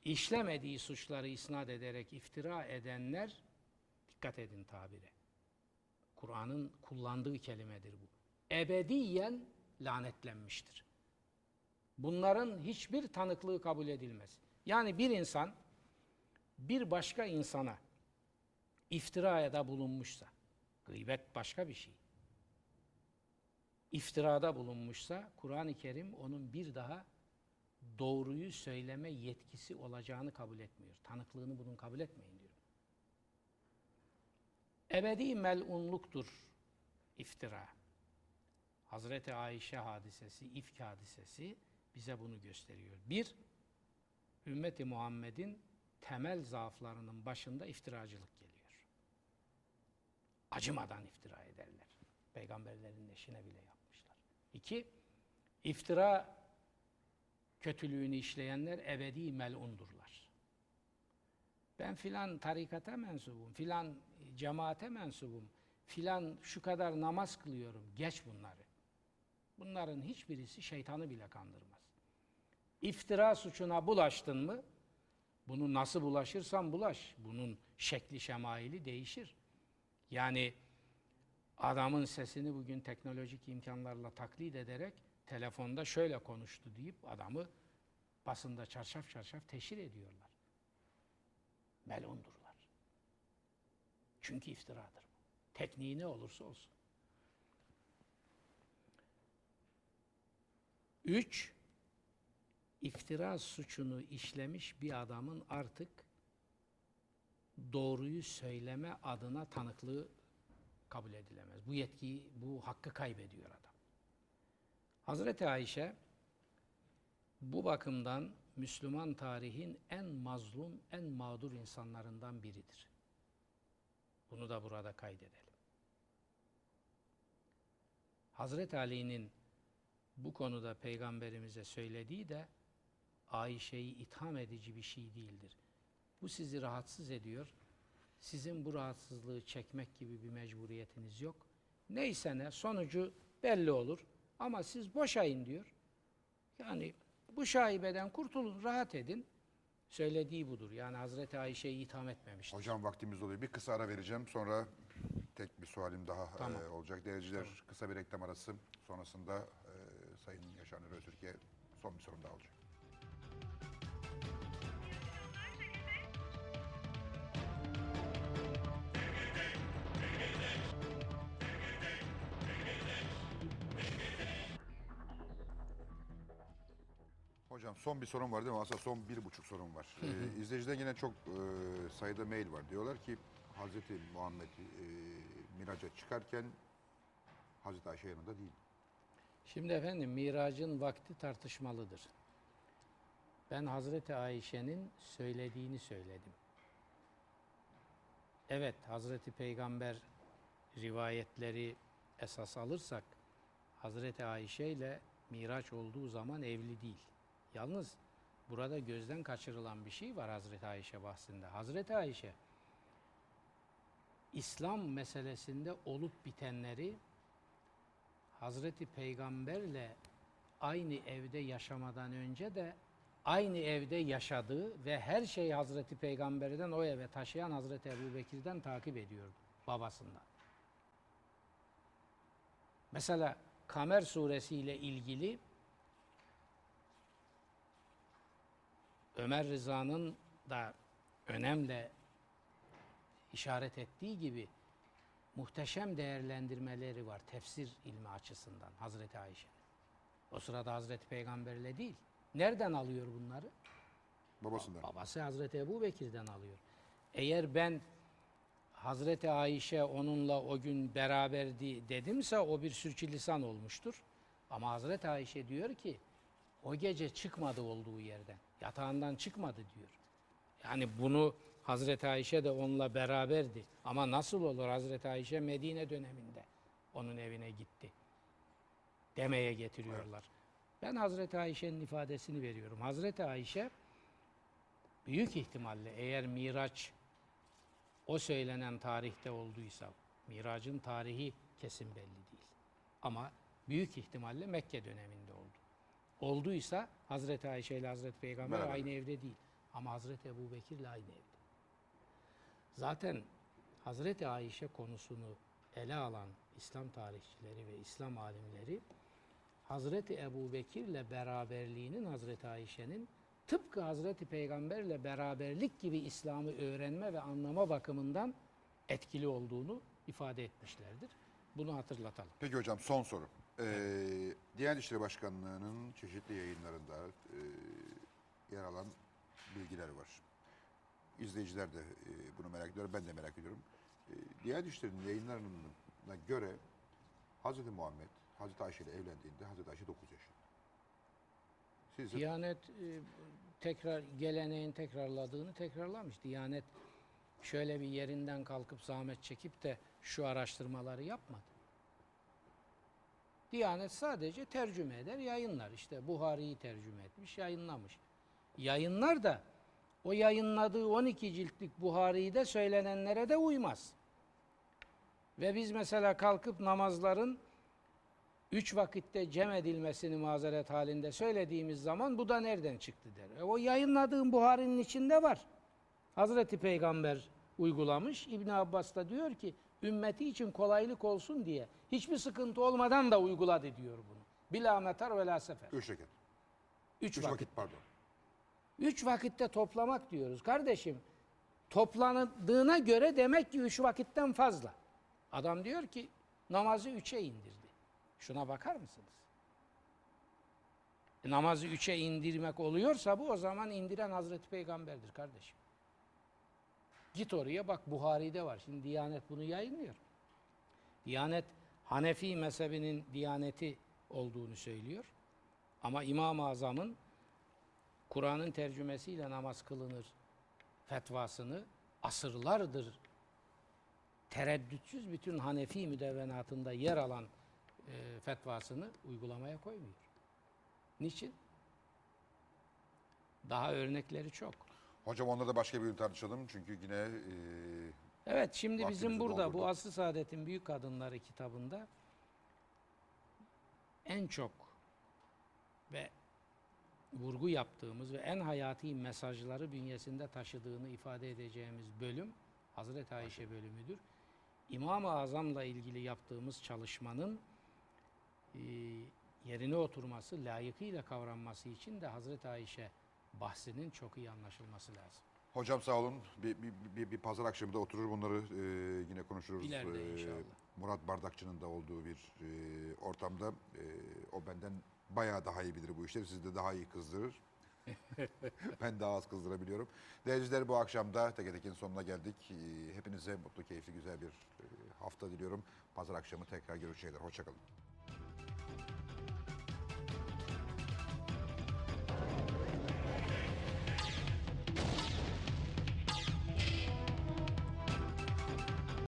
işlemediği suçları isnat ederek iftira edenler, dikkat edin tabire, Kur'an'ın kullandığı kelimedir bu. Ebediyen lanetlenmiştir. Bunların hiçbir tanıklığı kabul edilmez. Yani bir insan bir başka insana iftiraya bulunmuşsa, gıybet başka bir şey. İftirada bulunmuşsa Kur'an-ı Kerim onun bir daha doğruyu söyleme yetkisi olacağını kabul etmiyor. Tanıklığını bunun kabul etmeyin diyor. Ebedi melunluktur iftira. Hazreti Ayşe hadisesi, ifk hadisesi bize bunu gösteriyor. Bir, ümmeti Muhammed'in temel zaaflarının başında iftiracılık geliyor. Acımadan iftira ederler. Peygamberlerin eşine bile yapmışlar. İki, iftira kötülüğünü işleyenler ebedi melundurlar. Ben filan tarikata mensubum, filan cemaate mensubum, filan şu kadar namaz kılıyorum. Geç bunları. Bunların hiçbirisi şeytanı bile kandırmaz. İftira suçuna bulaştın mı, bunu nasıl bulaşırsan bulaş, bunun şekli şemaili değişir. Yani adamın sesini bugün teknolojik imkanlarla taklit ederek telefonda şöyle konuştu deyip adamı basında çarşaf çarşaf teşhir ediyorlar. Melundurlar. Çünkü iftiradır bu. Tekniği ne olursa olsun. Üç, iftira suçunu işlemiş bir adamın artık doğruyu söyleme adına tanıklığı kabul edilemez. Bu yetkiyi, bu hakkı kaybediyor adam. Hazreti Ayşe bu bakımdan Müslüman tarihin en mazlum, en mağdur insanlarından biridir. Bunu da burada kaydedelim. Hazreti Ali'nin bu konuda peygamberimize söylediği de Ayşe'yi itham edici bir şey değildir. Bu sizi rahatsız ediyor. Sizin bu rahatsızlığı çekmek gibi bir mecburiyetiniz yok. Neyse ne sonucu belli olur. Ama siz boşayın diyor. Yani bu şaibeden kurtulun, rahat edin. Söylediği budur. Yani Hazreti Ayşe'yi itham etmemiştir. Hocam vaktimiz oluyor. Bir kısa ara vereceğim. Sonra tek bir sualim daha Tamam. e, olacak. Dereciler kısa bir reklam arası. Sonrasında e, Sayın Yaşar Nuri Öztürk'e son bir sorum daha olacak. Hocam son bir sorum var değil mi? Aslında son bir buçuk sorum var. Ee, izleyiciden yine çok e, sayıda mail var. Diyorlar ki Hazreti Muhammed e, miraca çıkarken Hazreti Ayşe yanında değil. Şimdi efendim miracın vakti tartışmalıdır. Ben Hazreti Ayşe'nin söylediğini söyledim. Evet Hazreti Peygamber rivayetleri esas alırsak Hazreti Ayşe ile Miraç olduğu zaman evli değil. Yalnız burada gözden kaçırılan bir şey var Hazreti Ayşe bahsinde. Hazreti Ayşe İslam meselesinde olup bitenleri Hazreti Peygamberle aynı evde yaşamadan önce de aynı evde yaşadığı ve her şeyi Hazreti Peygamber'den o eve taşıyan Hazreti Ebu Bekir'den takip ediyordu babasından. Mesela Kamer suresi ile ilgili Ömer Rıza'nın da önemli işaret ettiği gibi muhteşem değerlendirmeleri var tefsir ilmi açısından Hazreti Ayşe'nin. O sırada Hazreti Peygamberle değil. Nereden alıyor bunları? Babasından. Babası Hazreti Ebu Bekir'den alıyor. Eğer ben Hazreti Ayşe onunla o gün beraberdi dedimse o bir sürçülisan olmuştur. Ama Hazreti Ayşe diyor ki o gece çıkmadı olduğu yerden. Yatağından çıkmadı diyor. Yani bunu Hazreti Ayşe de onunla beraberdi. Ama nasıl olur Hazreti Ayşe Medine döneminde onun evine gitti. Demeye getiriyorlar. Ben Hazreti Ayşe'nin ifadesini veriyorum. Hazreti Ayşe büyük ihtimalle eğer Miraç o söylenen tarihte olduysa, Miracın tarihi kesin belli değil. Ama büyük ihtimalle Mekke döneminde oldu. Olduysa Hazreti Ayşe ile Hazreti Peygamber Beraber. aynı evde değil. Ama Hazreti Ebu Bekir ile aynı evde. Zaten Hazreti Ayşe konusunu ele alan İslam tarihçileri ve İslam alimleri Hazreti Ebu Bekir'le beraberliğinin Hazreti Ayşe'nin tıpkı Hazreti Peygamber'le beraberlik gibi İslam'ı öğrenme ve anlama bakımından etkili olduğunu ifade etmişlerdir. Bunu hatırlatalım. Peki hocam son soru. Ee, Diyanet İşleri Başkanlığı'nın çeşitli yayınlarında e, yer alan bilgiler var. İzleyiciler de e, bunu merak ediyor, ben de merak ediyorum. E, Diyanet İşleri'nin yayınlarına göre Hazreti Muhammed, Hazreti Ayşe ile evlendiğinde Hazreti Ayşe 9 yaşında. Siz Diyanet e, tekrar geleneğin tekrarladığını tekrarlamış. Diyanet şöyle bir yerinden kalkıp zahmet çekip de şu araştırmaları yapmadı. Diyanet sadece tercüme eder, yayınlar. İşte Buhari'yi tercüme etmiş, yayınlamış. Yayınlar da o yayınladığı 12 ciltlik Buhari'de söylenenlere de uymaz. Ve biz mesela kalkıp namazların üç vakitte cem edilmesini mazeret halinde söylediğimiz zaman bu da nereden çıktı der. E, o yayınladığım Buhari'nin içinde var. Hazreti Peygamber uygulamış. İbn Abbas da diyor ki ümmeti için kolaylık olsun diye hiçbir sıkıntı olmadan da uyguladı diyor bunu. Bila metar ve la sefer. üç rekat. Üç, Üç vakit. vakit pardon. Üç vakitte toplamak diyoruz. Kardeşim toplanıldığına göre demek ki üç vakitten fazla. Adam diyor ki namazı üçe indirdi. Şuna bakar mısınız? E, namazı üçe indirmek oluyorsa bu o zaman indiren Hazreti Peygamber'dir kardeşim. Git oraya bak Buhari'de var. Şimdi Diyanet bunu yayınlıyor. Diyanet Hanefi mezhebinin diyaneti olduğunu söylüyor. Ama İmam-ı Azam'ın Kur'an'ın tercümesiyle namaz kılınır fetvasını asırlardır tereddütsüz bütün Hanefi müdevvenatında yer alan e, fetvasını uygulamaya koymuyor. Niçin? Daha örnekleri çok. Hocam onları da başka bir gün tartışalım çünkü yine e, Evet şimdi bizim burada doldurduk. bu Asr-ı Saadet'in Büyük Kadınları kitabında en çok ve vurgu yaptığımız ve en hayati mesajları bünyesinde taşıdığını ifade edeceğimiz bölüm Hazreti Ayşe bölümüdür. İmam-ı Azam'la ilgili yaptığımız çalışmanın e, yerine oturması, layıkıyla kavranması için de Hazreti Ayşe bahsinin çok iyi anlaşılması lazım. Hocam sağ olun. Bir, bir, bir, bir pazar akşamı da oturur bunları e, yine konuşuruz. İleride E, inşallah. Murat Bardakçı'nın da olduğu bir e, ortamda e, o benden bayağı daha iyi bilir bu işleri. Sizi de daha iyi kızdırır. ben daha az kızdırabiliyorum. Değerciler bu akşam da Teke Tekin sonuna geldik. E, hepinize mutlu, keyifli, güzel bir e, hafta diliyorum. Pazar akşamı tekrar görüşeceğiz. Hoşçakalın.